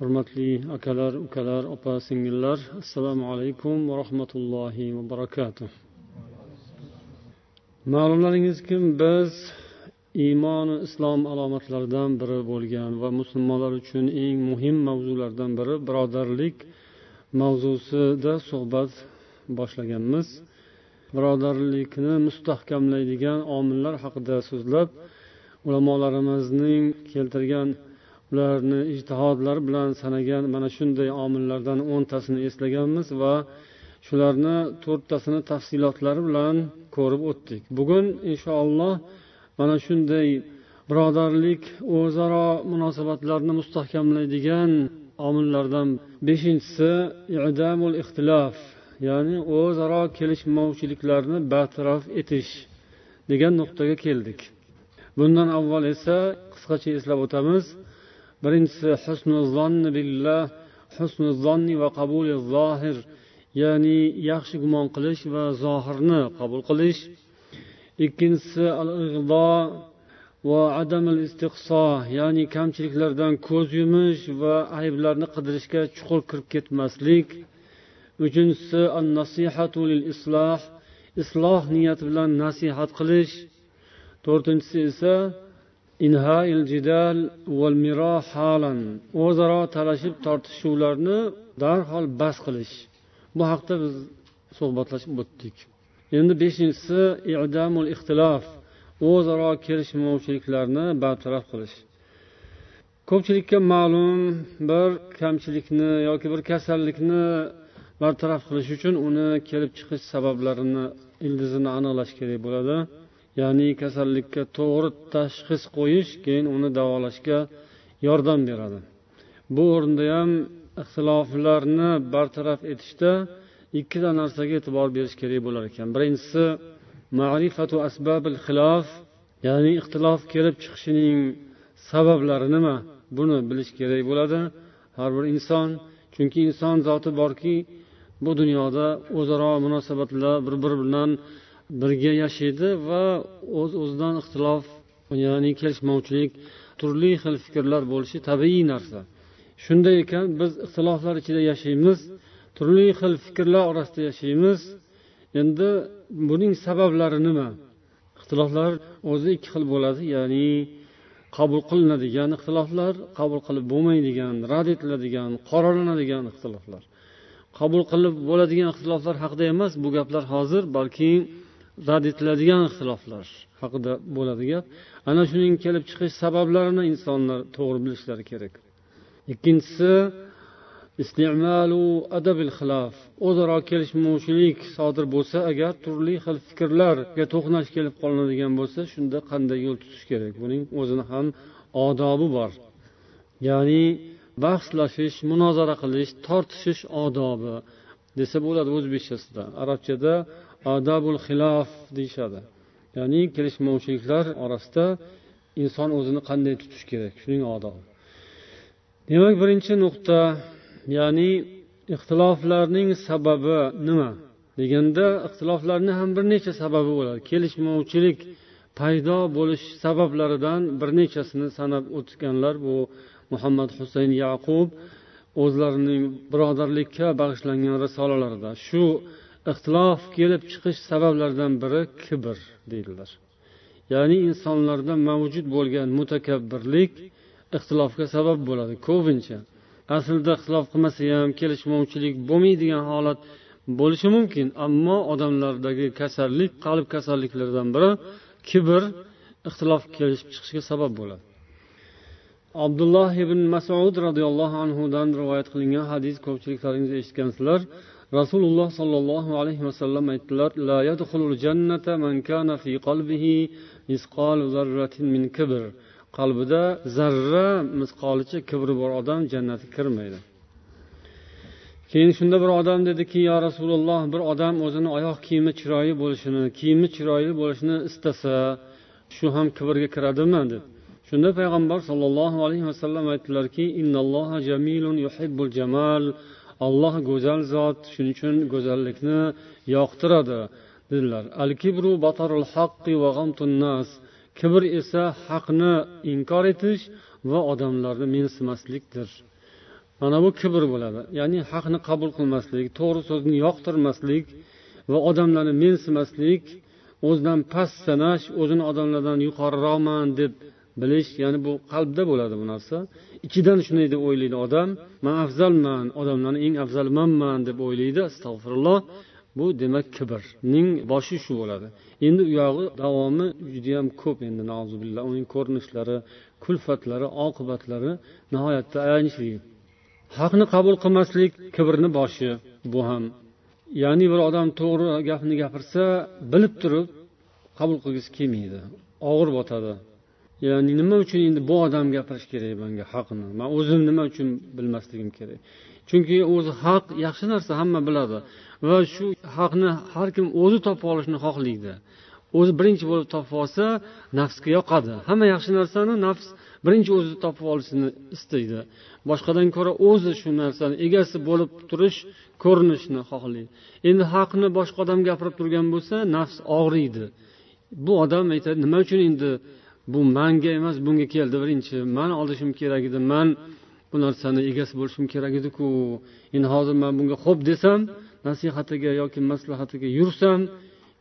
hurmatli akalar ukalar opa singillar assalomu alaykum va rahmatullohi va barakatuh. Ma'lumlaringizki biz iymoni islom alomatlaridan biri bo'lgan va musulmonlar uchun eng muhim mavzulardan biri birodarlik mavzusida suhbat boshlaganmiz. Birodarlikni mustahkamlaydigan omillar haqida so'zlab ulamolarimizning keltirgan ularni ijtihodlari bilan sanagan mana shunday omillardan o'ntasini eslaganmiz va shularni to'rttasini tafsilotlari bilan ko'rib o'tdik. Bugun inshaalloh mana shunday birodarlik o'zaro munosabatlarni mustahkamlaydigan omillardan beshinchisi idamul ixtilof ya'ni o'zaro kelishmovchiliklarni bartaraf etish degan nuqtaga keldik. Bundan avval esa qisqacha eslab o'tamiz. Birinchisi husnu zonni billah husnu va qabuli zohir ya'ni yaxshi gumon qilish va zohirni qabul qilish. Ikkinchisi al ig'do va adamil istiqso ya'ni kamchiliklardan ko'z yumish va ayblarni qidirishga chuqur kirib ketmaslik. Uchinchisi an nasihatu lil isloh isloh niyati bilan nasihat qilish. To'rtinchisi esa inhail jidal val miro halan. O'zaro talashib tortishuvlarni darhol bas qilish. Bu haqda biz suhbatlashib o'tdik. Endi beshinchisi idamul ixtilof. O'zaro kelishmovchiliklarni bartaraf qilish. Ko'pchilikka ma'lum bir kamchilikni yoki bir kasallikni bartaraf qilish uchun uni kelib chiqish sabablarini ildizini aniqlash kerak bo'ladi. Ya'ni kasallikka to'g'ri tashxis qo'yish keyin uni davolashga yordam beradi. Bu o'rinda ham ixtiloflarni bartaraf etishda ikkita narsaga e'tibor berish kerak bo'lar ekan. Birinchisi ma'rifatu asbabil xilof ya'ni ixtilof kelib chiqishining sabablari nima? Buni bilish kerak bo'ladi har bir inson chunki inson zoti borki bu dunyoda o'zaro munosabatlar bir biri bilan birga yashaydi va o'z o'zidan ixtilof ya'ni kelishmovchilik turli xil fikrlar bo'lishi tabiiy narsa. Shunday ekan biz ixtiloflar ichida yashaymiz turli xil fikrlar orasida yashaymiz. Endi buning sabablari nima? Ixtiloflar o'zi ikki xil bo'ladi ya'ni qabul qilinadigan ixtiloflar qabul qilib bo'lmaydigan rad etiladigan qoralanadigan ixtiloflar. Qabul qilib bo'ladigan ixtiloflar haqida emas bu gaplar hozir balki rad etiladigan ixtiloflar haqida bo'ladi gap. Ana shuning kelib chiqish sabablarini insonlar to'g'ri bilishlari kerak. Ikkinchisi adabil xilof. O'zaro kelishmovchilik sodir bo'lsa agar turli xil fikrlarga to'qnash kelib qolinadigan bo'lsa shunda qanday yo'l tutish kerak? Buning o'zini ham odobi bor. Ya'ni bahslashish munozara qilish tortishish odobi desa bo'ladi o'zbekchasida arabchada odobul xilof deyishadi. Ya'ni kelishmovchiliklar orasida inson o'zini qanday tutish kerak? Shuning odobi. Demak birinchi nuqta ya'ni ixtiloflarning sababi nima? Deganda ixtiloflarni ham bir necha sababi bo'ladi. Kelishmovchilik paydo bo'lish sabablaridan bir nechasini sanab o'tganlar bu muhammad husayn yaqub o'zlarining birodarlikka bag'ishlangan risolalarida shu ixtilof kelib chiqish sabablaridan biri kibr deydilar. Ya'ni insonlarda mavjud bo'lgan mutakabbirlik ixtilofga sabab bo'ladi. Ko'pincha aslida ixtilof qilmasa ham kelishmovchilik bo'lmaydigan holat bo'lishi mumkin ammo odamlardagi kasallik qalb kasalliklaridan biri kibr ixtilof kelib chiqishiga sabab bo'ladi. Abdulloh ibn masud roziyallohu anhudan rivoyat qilingan hadis ko'pchiliklaringiz eshitgansizlar. Rasululloh sollallohu alayhi vasallam aytdilar la yadkhulul jannata man kana fi qalbihi misqal zarratin min kibr. Qalbida zarra misqolicha kibri bor odam jannatga kirmaydi. Keyin shunda bir odam dediki yo rasululloh bir odam o'zini oyoq kiyimi chiroyli bo'lishini kiyimi chiroyli bo'lishini istasa shu ham kibrga kiradimi? deb shunda payg'ambar sollallohu alayhi vasallam aytdilarki innalloha jamilun yuhibbul jamal. Olloh go'zal zot shuning uchun go'zallikni yoqtiradi dedilar. Al kibru batarul haqqi va nas. Kibr esa haqni inkor etish va odamlarni mensimaslikdir. Mana bu kibr bo'ladi. Ya'ni haqni qabul qilmaslik to'g'ri so'zni yoqtirmaslik va odamlarni mensimaslik o'zidan past sanash o'zini odamlardan yuqoriroqman deb bilish ya'ni bu qalbda bo'ladi bu narsa. Ichidan shunday deb o'ylaydi odam man afzalman odamlarni eng afzali manman deb o'ylaydi. Astag'firulloh. Bu demak kibrning boshi shu bo'ladi. Endi u yog'i davomi judayam ko'p endi uning ko'rinishlari kulfatlari oqibatlari nihoyatda ayanchli. Haqni qabul qilmaslik kibrni boshi bu ham. Ya'ni bir odam to'g'ri gapni gapirsa bilib turib qabul qilgisi kelmaydi. Og'ir botadi. Ya'ni nima uchun endi bu odam gapirishi kerak manga haqni? Man o'zim nima uchun bilmasligim kerak. Chunki o'zi haq yaxshi narsa hamma biladi. Va shu haqni har kim o'zi topib olishni xohlaydi. O'zi birinchi bo'lib topib olsa nafsga yoqadi. Hamma yaxshi narsani nafs birinchi o'zi topib olishni istaydi. Boshqadan ko'ra o'zi shu narsani egasi bo'lib turish ko'rinishni xohlaydi. Endi haqni boshqa odam gapirib turgan bo'lsa nafs og'riydi. Bu odam aytadi nima uchun endi bu manga emas bunga keldi birinchi. Man olishim kerak edi man bu narsani egasi bo'lishim kerak ediku. Endi hozir man bunga xo'p desam nasihatiga yoki maslahatiga yursam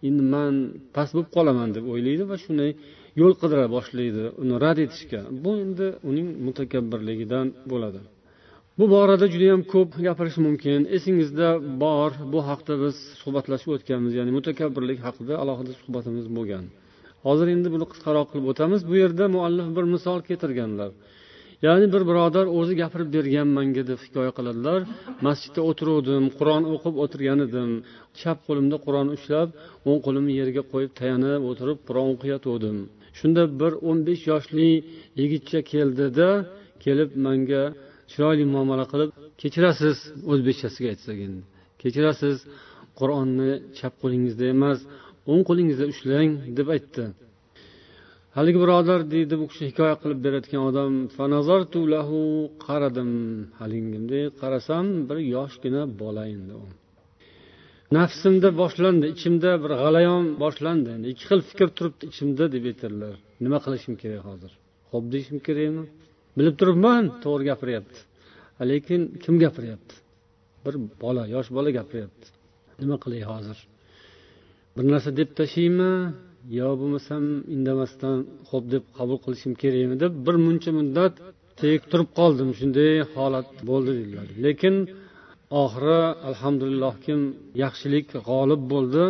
endi man past bo'lib qolaman deb o'ylaydi va shunday yo'l qidira boshlaydi uni rad etishga. Bu endi uning mutakabbirligidan bo'ladi. Bu borada judayam ko'p gapirish mumkin. Esingizda bor. Bu haqda biz suhbatlashib o'tganmiz ya'ni mutakabbirlik haqida alohida suhbatimiz bo'lgan. Hozir endi buni qisqaroq qilib o'tamiz. Bu yerda muallif bir misol keltirganlar. Ya'ni bir birodar o'zi gapirib bergan manga deb hikoya qiladilar. Masjidda o'tiruvdim qur'on o'qib o'tirgan edim. Chap qo'limda qur'on ushlab o'ng qo'limni yerga qo'yib tayanib o'tirib qur'on o'qiyotgandim shunda bir o'n besh yoshli yigitcha keldida kelib manga chiroyli muomala qilib kechirasiz o'zbekchasiga aytsak endi kechirasiz qur'onni chap qo'lingizda emas o'ng qo'lingizda ushlang deb aytdi. Haligi birodar deydi bu kishi hikoya qilib berayotgan odam qaradim. Haligimda qarasam bir yoshgina bola endi u. Nafsimda boshlandi ichimda bir g'alayon boshlandi. Ikki xil fikr turibdi ichimda deb aytadilar. Nima qilishim kerak hozir? Xo'p deyishim kerakmi? Bilib turibman to'g'ri gapiryapti. Lekin kim gapiryapti? Bir bola yosh bola gapiryapti. Nima qilay hozir? Bir narsa deb tashlaymi yo bo'lmasam indamasdan xo'p deb qabul qilishim kerakmi deb bir muncha muddat tek turib qoldim. Shunday holat bo'ldi dedilar. Lekin oxiri alhamdulillahkim yaxshilik g'olib bo'ldi.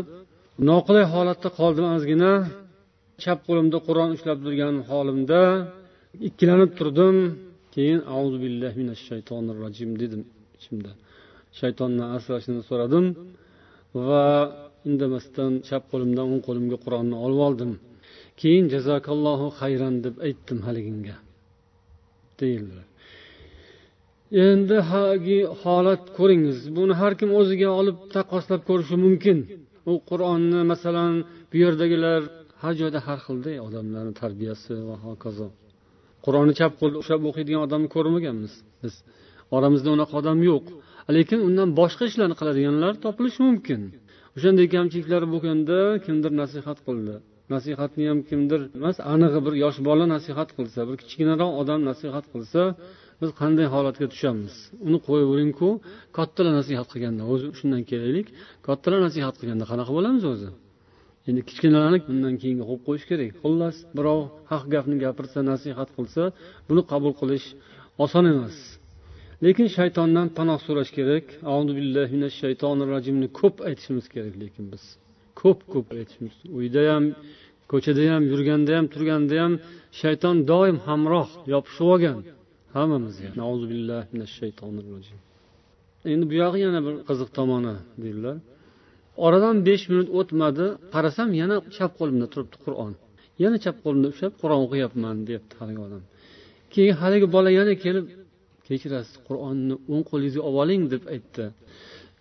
Noqulay holatda qoldim ozgina. Chap qo'limda qur'on ushlab turgan holimda ikkilanib turdim. Keyin auzu billahi minash shaytonir rojim dedim ichimda. Shaytondan asrashini so'radim va indamasdan chap qo'limdan o'ng qo'limga qur'onni olib oldim. Keyin jazakallohu xayron deb aytdim haliginga. Deyildilar. Endi hagi holat ko'ringiz. Buni har kim o'ziga olib taqqoslab ko'rishi mumkin. U qur'onni masalan bu yerdagilar har joyda har xilda odamlarni tarbiyasi va hokazo. Qur'onni chap qo'lda ushlab o'qiydigan odamni ko'rmaganmiz biz. Oramizda unaqa odam yo'q. Lekin undan boshqa ishlarni qiladiganlar topilishi mumkin. O'shanday kamchiliklar bo'lganda kimdir nasihat qildi. Nasihatni ham kimdir emas anig'i bir yosh bola nasihat qilsa bir kichkinaroq odam nasihat qilsa biz qanday holatga tushamiz? Uni qo'yaveringku kattalar nasihat qilganda o'zi shundan kelaylik kattalar nasihat qilganda qanaqa bo'lamiz o'zi? Endi kichkinalarni undan keyingi qo'yib qo'yish kerak. Xullas birov haq gapni gapirsa nasihat qilsa buni qabul qilish oson emas. Lekin shaytondan panoh so'rash kerak. Billahi minash shaytonir rojimni ko'p aytishimiz kerak lekin biz ko'p ko'p aytishimiz. Uyda ham ko'chada ham yurganda ham turganda ham shayton doim hamroh yopishib olgan hammamizga billahi minash shaytonir rojim endi buyog'i yana bir qiziq tomoni deydilar. Oradan besh minut o'tmadi qarasam yana chap qo'limda turibdi qur'on. Yana chap qo'limda ushlab qur'on o'qiyapman deyapti haligi odam. Keyin haligi bola yana kelib kechirasiz qur'onni o'ng qo'lingizga olib oling deb aytdi.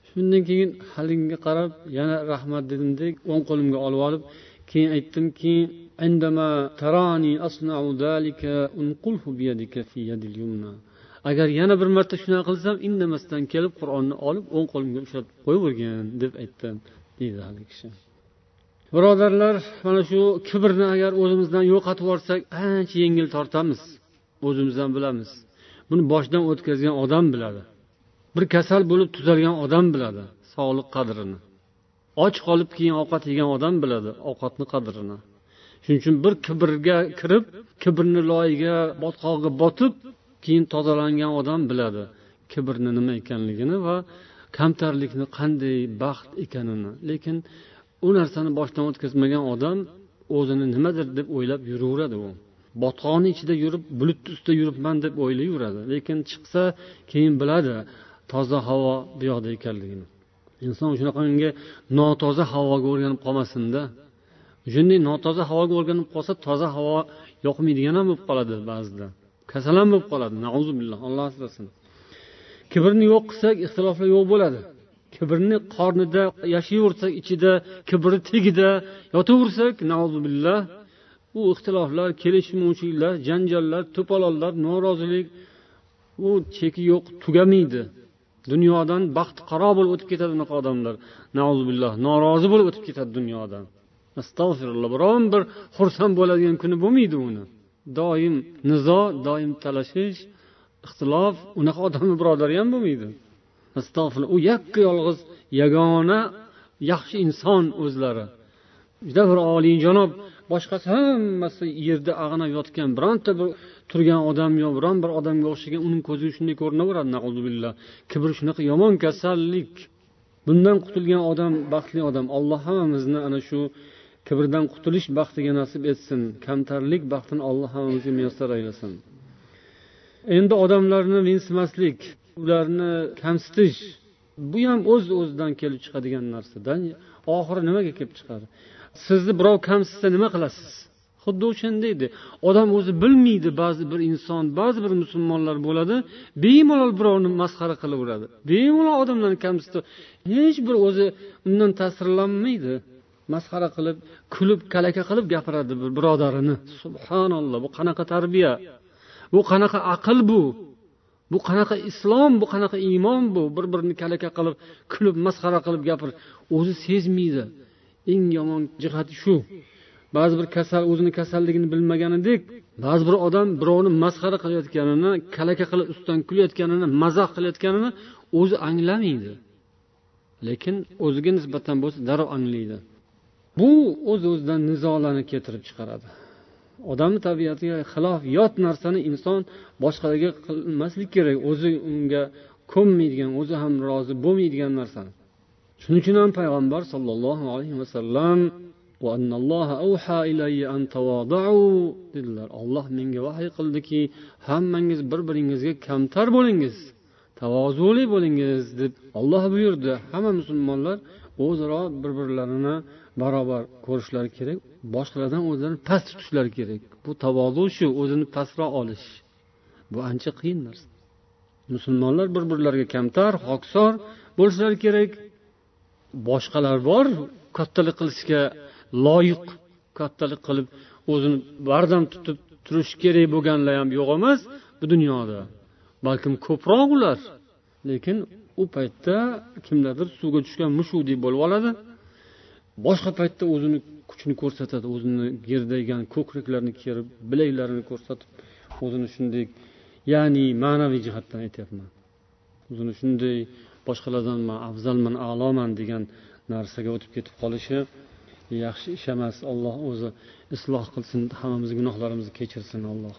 Shundan keyin haligiga qarab yana rahmat dedimda o'ng qo'limga olib olib keyin aytdimki agar yana bir marta shunaqa qilsam indamasdan kelib qur'onni olib o'ng qo'limga ushlatib qo'yavergin deb aytdim deydi haligi kishi. Birodarlar mana shu kibrni agar o'zimizdan yo'qotib yuborsak ancha yengil tortamiz o'zimiz ham bilamiz. Buni boshdan o'tkazgan odam biladi. Bir kasal bo'lib tuzalgan odam biladi sog'liq qadrini. Och qolib keyin ovqat yegan odam biladi ovqatni qadrini. Shuning uchun bir kibrga kirib kibrni loyiga botqog'iga botib keyin tozalangan odam biladi kibrni nima ekanligini va kamtarlikni qanday baxt ekanini. Lekin u narsani boshdan o'tkazmagan odam o'zini nimadir deb o'ylab yuraveradi u. botqoqni ichida yurib bulutni ustida yuribman deb o'ylayveradi. Lekin chiqsa keyin biladi toza havo bu yoqda ekanligini. Inson shunaqangi notoza havoga o'rganib qolmasinda. Shunday notoza havoga o'rganib qolsa toza havo yoqmaydigan ham bo'lib qoladi ba'zida. Kasal ham bo'lib qoladi billah alloh asrasin. Kibrni yo'q qilsak ixtiloflar yo'q bo'ladi. Kibrni qornida yashayversak ichida kibri tagida yotaversak billah u ixtiloflar kelishmovchiliklar janjallar to'polonlar norozilik u cheki yo'q tugamaydi. Dunyodan baxtiqaro bo'lib o'tib ketadi unaqa odamlar. Billah norozi bo'lib o'tib ketadi dunyodan. Astag'firulloh biron bir xursand bo'ladigan kuni bo'lmaydi uni. Doim nizo doim talashish ixtilof unaqa odamni birodari ham bo'lmaydi. Astag'firulloh u yakka yolg'iz yagona yaxshi inson o'zlari. Juda bir oliyjanob boshqasi hammasi yerda ag'anab yotgan bironta bir turgan odam yo biron bir odamga o'xshagan uning ko'ziga shunday ko'rinaveradi kibr shunaqa yomon kasallik. Bundan qutulgan odam baxtli odam. Alloh hammamizni ana shu kibrdan qutulish baxtiga nasib etsin. Kamtarlik baxtini alloh hammamizga muyassar aylasin. Endi odamlarni mensimaslik ularni kamsitish bu ham o'z o'zidan kelib chiqadigan narsadan oxiri nimaga kelib chiqadi? Sizni birov kamsitsa nima qilasiz? Xuddi o'shanday edi odam o'zi bilmaydi ba'zi bir inson ba'zi bir musulmonlar bo'ladi bemalol birovni masxara qilaveradi. Bemalol odamlarni kamsitib hech bir o'zi undan ta'sirlanmaydi. Masxara qilib kulib kalaka qilib gapiradi bir birodarini. Subhanalloh bu qanaqa tarbiya? Bu qanaqa aql bu? Bu qanaqa islom? Bu qanaqa iymon bu? Bir birini kalaka qilib kulib masxara qilib gapir. O'zi sezmaydi. Eng yomon jihati shu. Ba'zi bir kasal o'zini kasalligini bilmaganidek ba'zi bir odam birovni masxara qilayotganini kalaka qilib ustidan kulayotganini mazax qilayotganini o'zi anglamaydi. Lekin o'ziga nisbatan bo'lsa darrov anglaydi. Bu o'z uz o'zidan nizolarni keltirib chiqaradi. Odamni tabiatiga xilof yot narsani inson boshqalarga qilmaslik kerak. O'zi unga ko'nmaydigan o'zi ham rozi bo'lmaydigan narsani. Shuning uchun ham payg'ambar sollallohu alayhi vasallam dedilar. Olloh menga vahiy qildiki hammangiz bir biringizga kamtar bo'lingiz tavozuli bo'lingiz deb olloh buyurdi. Hamma musulmonlar o'zaro bir birlarini barobar ko'rishlari kerak boshqalardan o'zlarini past tutishlari kerak. Bu tavozu shu o'zini pastroq olish. Bu ancha qiyin narsa. Musulmonlar bir birlariga kamtar xokisor bo'lishlari kerak. Boshqalar bor kattalik qilishga loyiq kattalik qilib o'zini bardam tutib turishi kerak bo'lganlar ham yo'q emas bu dunyoda. Balkim ko'proq ular. Lekin u paytda kimlardir suvga tushgan mushukdek bo'lib oladi. Boshqa paytda o'zini kuchini ko'rsatadi o'zini gerdaygan ko'kraklarini kerib bilaklarini ko'rsatib o'zini shunday ya'ni ma'naviy jihatdan aytyapman. O'zini shunday boshqalardan man afzalman aloman degan narsaga o'tib ketib qolishi yaxshi ish emas. Alloh o'zi isloh qilsin hammamizni gunohlarimizni kechirsin alloh.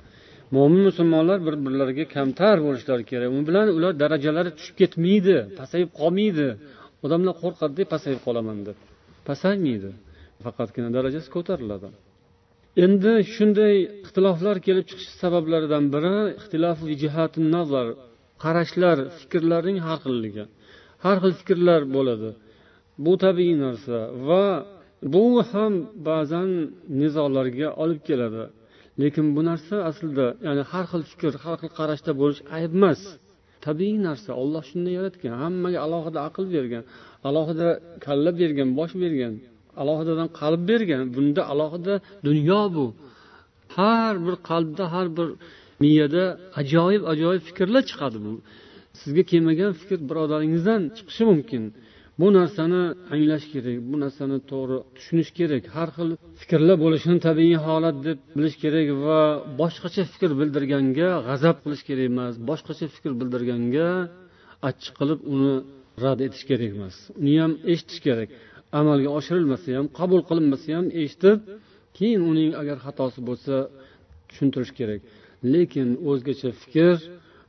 Mo'min musulmonlar bir birlariga kamtar bo'lishlari kerak. U bilan ular darajalari tushib ketmaydi pasayib qolmaydi. Odamlar qo'rqadida pasayib qolaman deb. Pasaymaydi. Faqatgina darajasi ko'tariladi. Endi shunday ixtiloflar kelib chiqishi sabablaridan biri ixtilof nazar qarashlar fikrlarning har xilligi har xil fikrlar bo'ladi. Bu tabiiy narsa va bu ham ba'zan nizolarga olib keladi. Lekin bu narsa aslida ya'ni har xil fikr har xil qarashda bo'lish ayb emas. Tabiiy narsa olloh shunday yaratgan hammaga alohida aql bergan alohida kalla bergan bosh bergan alohidadan qalb bergan bunda alohida dunyo bu. Har bir qalbda har bir miyada ajoyib ajoyib fikrlar chiqadi bu. Sizga kelmagan fikr birodaringizdan chiqishi mumkin. Bu narsani anglash kerak bu narsani to'g'ri tushunish kerak. Har xil fikrlar bo'lishini tabiiy holat deb bilish kerak va boshqacha fikr bildirganga g'azab qilish kerak emas. Boshqacha fikr bildirganga achchiq qilib uni rad etish kerak emas. Uni ham eshitish kerak. Amalga oshirilmasa ham qabul qilinmasa ham eshitib keyin uning agar xatosi bo'lsa tushuntirish kerak. Lekin o'zgacha fikr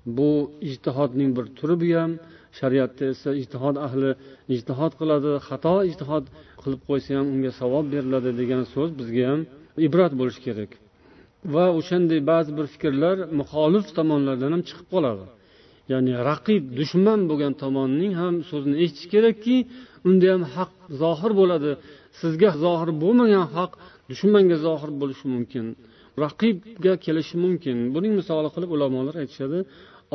bu ijtihodning bir turi bu ham. Shariatda esa ijtihod ahli ijtihod qiladi xato ijtihod qilib qo'ysa ham unga savob beriladi degan so'z bizga ham ibrat bo'lishi kerak. Va o'shanday ba'zi bir fikrlar muxolif tomonlardan ham chiqib qoladi. Ya'ni raqib dushman bo'lgan tomonning ham so'zini eshitish kerakki unda ham haq zohir bo'ladi. Sizga zohir bo'lmagan haq dushmanga zohir bo'lishi mumkin raqibga kelishi mumkin. Buning misoli qilib ulamolar aytishadi.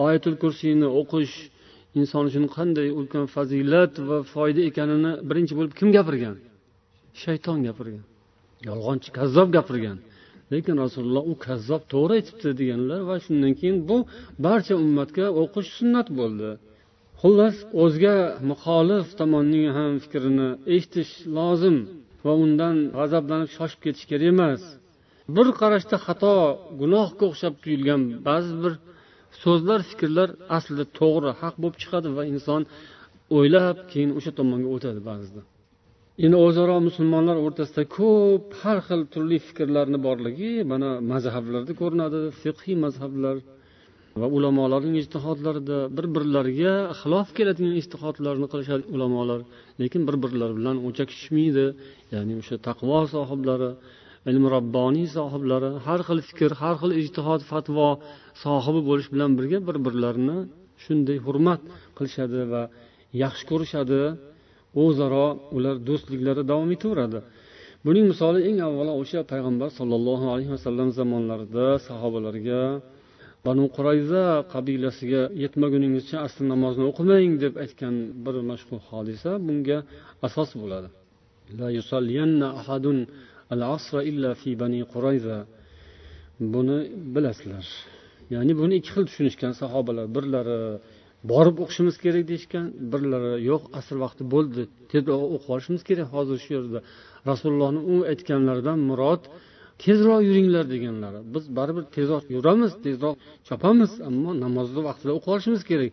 Oyatul kursiyni o'qish inson uchun qanday ulkan fazilat va foyda ekanini birinchi bo'lib kim gapirgan? Shayton gapirgan. Yolg'onchi kazzob gapirgan. Lekin rasululloh u kazzob to'g'ri aytibdi deganlar va shundan keyin bu barcha ummatga o'qish sunnat bo'ldi. Xullas o'zga muxolif tomonning ham fikrini eshitish lozim va undan g'azablanib shoshib ketish kerak emas. Bir qarashda xato gunohga o'xshab tuyulgan ba'zi bir so'zlar fikrlar aslida to'g'ri haq bo'lib chiqadi va inson o'ylab keyin o'sha tomonga o'tadi ba'zida. Endi o'zaro musulmonlar o'rtasida ko'p har xil turli fikrlarni borligi mana mazhablarda ko'rinadi fiqhiy mazhablar va ulamolarning ijtihodlarida bir birlariga xilof keladigan ijtihodlarni qilishadi ulamolar lekin bir birlari bilan o'chakishmaydi ya'ni o'sha taqvo sohiblari ilm robboniy sohiblari har xil fikr har xil ijtihod fatvo sohibi bo'lish bilan birga bir birlarini shunday hurmat qilishadi va yaxshi ko'rishadi. O'zaro ular do'stliklari davom etaveradi. Buning misoli eng avvalo o'sha payg'ambar sollallohu alayhi vasallam zamonlarida sahobalarga banu qurayza qabilasiga yetmaguningizcha asr namozni o'qimang deb aytgan bir mashhur hodisa bunga asos bo'ladi. Buni bilasizlar. Ya'ni buni ikki xil tushunishgan sahobalar. Birlari borib o'qishimiz kerak deyishgan birlari yo'q asr vaqti bo'ldi tezroq o'qib olishimiz kerak hozir shu yerda. Rasulullohni u aytganlaridan murod tezroq yuringlar deganlari. Biz baribir tezroq yuramiz tezroq chopamiz ammo namozni vaqtida o'qib olishimiz kerak.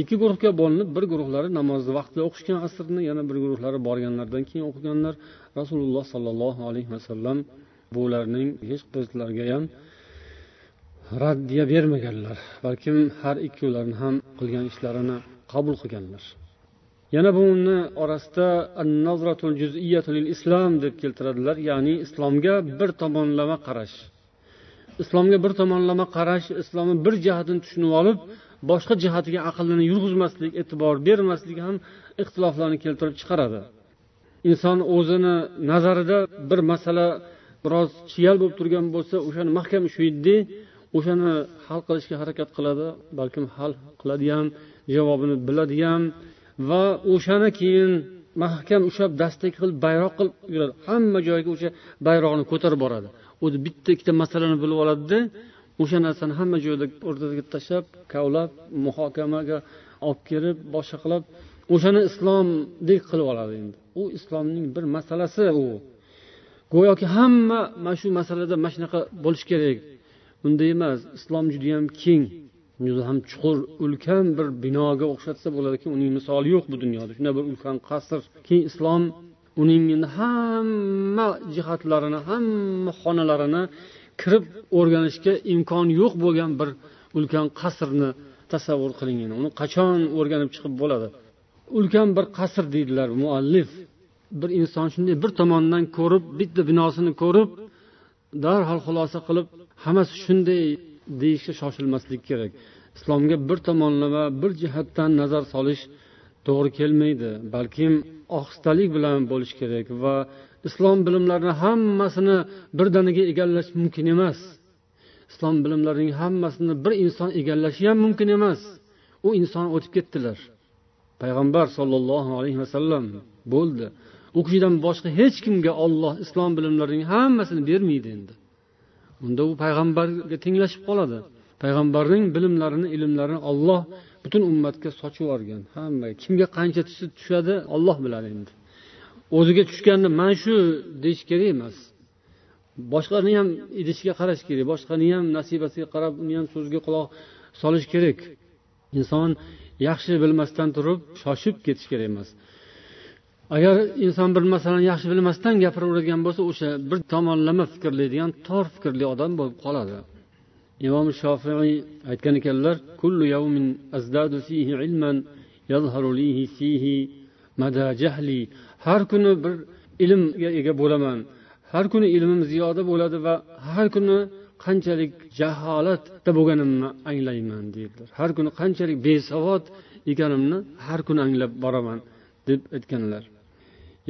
Ikki guruhga bo'linib bir guruhlari namozni vaqtida o'qishgan asrni yana bir guruhlari borganlaridan keyin o'qiganlar. Rasululloh sollallohu alayhi vasallam bularning hech qaysilariga ham raddiya bermaganlar balkim har ikkovlarini ham qilgan ishlarini qabul qilganlar. Yana buni orasida islom deb keltiradilar ya'ni islomga bir tomonlama qarash. Islomga bir tomonlama qarash islomni bir jihatini tushunib olib boshqa jihatiga aqlini yurg'izmaslik e'tibor bermaslik ham ixtiloflarni keltirib chiqaradi. Inson o'zini nazarida bir masala biroz chiyal bo'lib turgan bo'lsa o'shani mahkam ushlaydi o'shani hal qilishga harakat qiladi balkim hal qiladi ham javobini biladi ham va o'shani keyin mahkam ushlab dastak qilib bayroq qilib yuradi. Hamma joyga o'sha bayroqni ko'tarib boradi. O'zi bitta ikkita masalani bilib oladida o'sha narsani hamma joyda o'rtaga tashlab kavlab muhokamaga olib kelib boshqa qilib o'shani islomdek qilib oladi endi. U islomning bir masalasi u. Go'yoki hamma mana shu masalada mana shunaqa bo'lishi kerak. Unday emas islom judayam keng. Juda ham chuqur ulkan bir binoga o'xshatsa bo'ladiki uning misoli yo'q bu dunyoda. Shunday bir ulkan qasr. Keyin islom uning hamma jihatlarini hamma xonalarini kirib o'rganishga imkon yo'q bo'lgan bir ulkan qasrni tasavvur qiling uni qachon o'rganib chiqib bo'ladi? Ulkan bir qasr deydilar muallif. Bir inson shunday bir tomondan ko'rib bitta binosini ko'rib darhol xulosa qilib hammasi shunday deyishga shoshilmaslik kerak. Islomga bir tomonlama bir jihatdan nazar solish to'g'ri kelmaydi. Balkim ohistalik bilan bo'lishi kerak va islom bilimlarini hammasini birdaniga egallash mumkin emas. Islom bilimlarining hammasini bir inson egallashi ham mumkin emas. U inson o'tib ketdilar. Payg'ambar sollallohu alayhi vasallam bo'ldi. U kishidan boshqa hech kimga olloh islom bilimlarining hammasini bermaydi endi. Unda u payg'ambarga tenglashib qoladi. Payg'ambarning bilimlarini ilmlarini olloh butun ummatga sochib yuborgan hammaga kimga qancha tushadi olloh biladi endi. O'ziga tushganni mana shu deyish kerak emas. Boshqani ham idishiga qarash kerak boshqani ham nasibasiga qarab uni ham so'ziga quloq solish kerak. Inson yaxshi bilmasdan turib shoshib ketish kerak emas. Agar inson bir masalani yaxshi bilmasdan gapiraveradigan bo'lsa o'sha bir tomonlama fikrlaydigan tor fikrli odam bo'lib qoladi. Imom shofiiy aytgan ekanlar kullu yawmin azdadu fihi ilman yazharu lihi fihi mada jahli har kuni bir ilmga ega bo'laman. Har kuni ilmim ziyoda bo'ladi va har kuni qanchalik jaholatda bo'lganimni anglayman deydilar. Har kuni qanchalik besavod ekanimni har kuni anglab boraman deb aytganlar.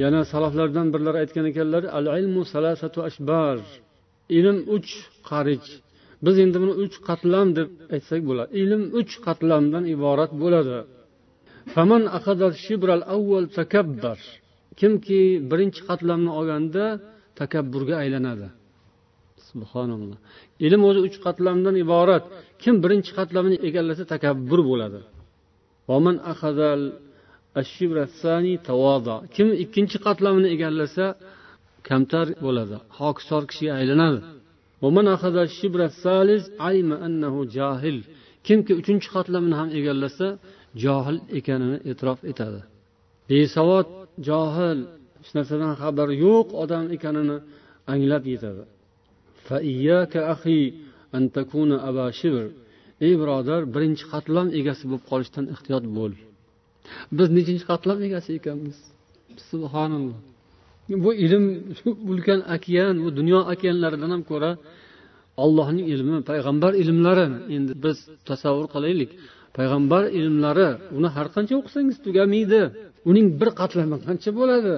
Yana salaflardan birlari aytgan ekanlar al ilmu salasatu ashbar. Ilm uch qarich biz endi buni uch qatlam deb aytsak bo'ladi. Ilm uch qatlamdan iborat bo'ladi. Kimki birinchi qatlamni olganda takabburga aylanadi. Subhanalloh. Ilm o'zi uch qatlamdan iborat. Kim birinchi qatlamini egallasa takabbur bo'ladi. Kim ikkinchi qatlamini egallasa kamtar bo'ladi hokisor kishiga aylanadi. Kimki uchinchi qatlamini ham egallasa johil ekanini e'tirof etadi. Besavod johil hech narsadan xabari yo'q odam ekanini anglab yetadi. Ey birodar birinchi qatlam egasi bo'lib qolishdan ehtiyot bo'l. Biz nechinchi qatlam egasi ekanmiz? Subhanalloh. Bu ilm ulkan okean bu dunyo okeanlaridan ham ko'ra allohning ilmi payg'ambar ilmlari. Endi biz tasavvur qilaylik. Payg'ambar ilmlari uni har qancha o'qisangiz tugamaydi uning bir qatlami qancha bo'ladi?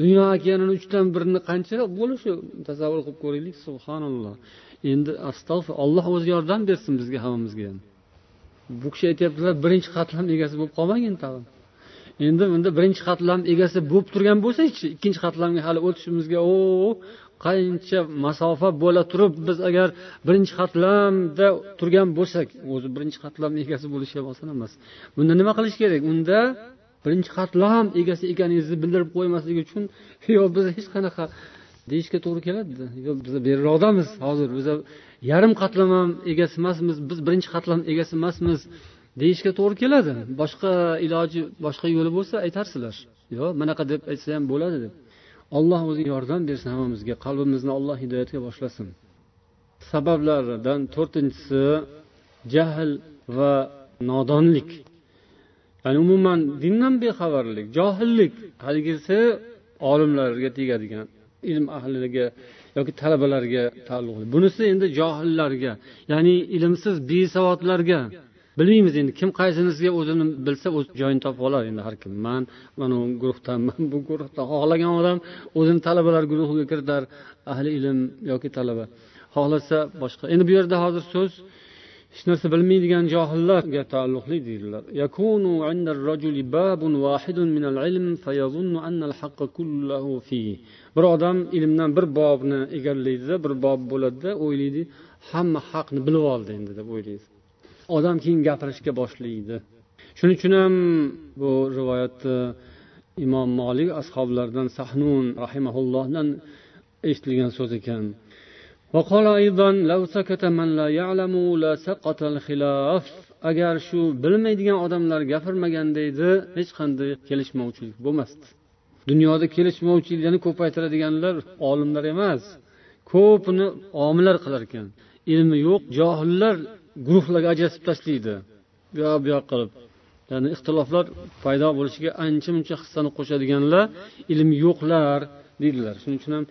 Dunyo okeanini uchdan birini qancha bo'lishi tasavvur qilib ko'raylik subhanalloh. Endi astag'fir alloh o'zi yordam bersin bizga hammamizga. Ham bu kishi aytyaptilar birinchi qatlam egasi bo'lib qolmagin tag'in. Endi unda birinchi qatlam egasi bo'lib turgan bo'lsangchi ikkinchi qatlamga hali o'tishimizga o qancha masofa bo'la turib biz agar birinchi qatlamda turgan bo'lsak o'zi birinchi qatlamni egasi bo'lish ham oson emas. Bunda nima qilish kerak? Unda birinchi qatlam egasi ekaningizni bildirib qo'ymaslik uchun yo biz hech qanaqa deyishga to'g'ri keladida. Yo biz beriroqdamiz hozir biz yarim qatlam ham egasi emasmiz biz birinchi qatlam egasi emasmiz deyishga to'g'ri keladi. Boshqa iloji boshqa yo'li bo'lsa aytarsizlar yo manaqa deb aytsa ham bo'ladi deb. Alloh o'zi yordam bersin hammamizga qalbimizni alloh hidoyatga boshlasin. Sabablaridan to'rtinchisi jahl va nodonlik. Ya'ni umuman dindan bexabarlik johillik. Haligisi olimlarga tegadigan ilm ahliga yoki talabalarga taalluqli. Bunisi endi johillarga ya'ni ilmsiz besavodlarga bilmaymiz endi kim qaysinisiga o'zini bilsa o'z joyini topib oladi endi har kim man mana bu guruhdanman bu guruhdan xohlagan odam o'zini talabalar guruhiga kiritar ahli ilm yoki talaba. Xohlasa boshqa. Endi bu yerda hozir so'z hech narsa bilmaydigan johillarga taalluqli deydilar. Bir odam ilmdan bir bobni egallaydida bir bob bo'ladida o'ylaydi hamma haqni bilib oldi endi deb o'ylaydi. Odam keyin gapirishga boshlaydi. Shuning uchun ham bu rivoyatni imom molik ashoblaridan sahnun rahimaullohdan eshitilgan so'z ekan. Agar shu bilmaydigan odamlar gapirmaganda edi hech qanday kelishmovchilik bo'lmasdi. Dunyoda kelishmovchiliklarni ko'paytiradiganlar olimlar emas ko'pini omillar qilar ekan. Ilmi yo'q johillar guruhlarga ajratib tashlaydi. Bu yoq bu yoq qilib. Ya'ni ixtiloflar paydo bo'lishiga ancha muncha hissani qo'shadiganlar ilmi yo'qlar deydilar. Shuning uchun ham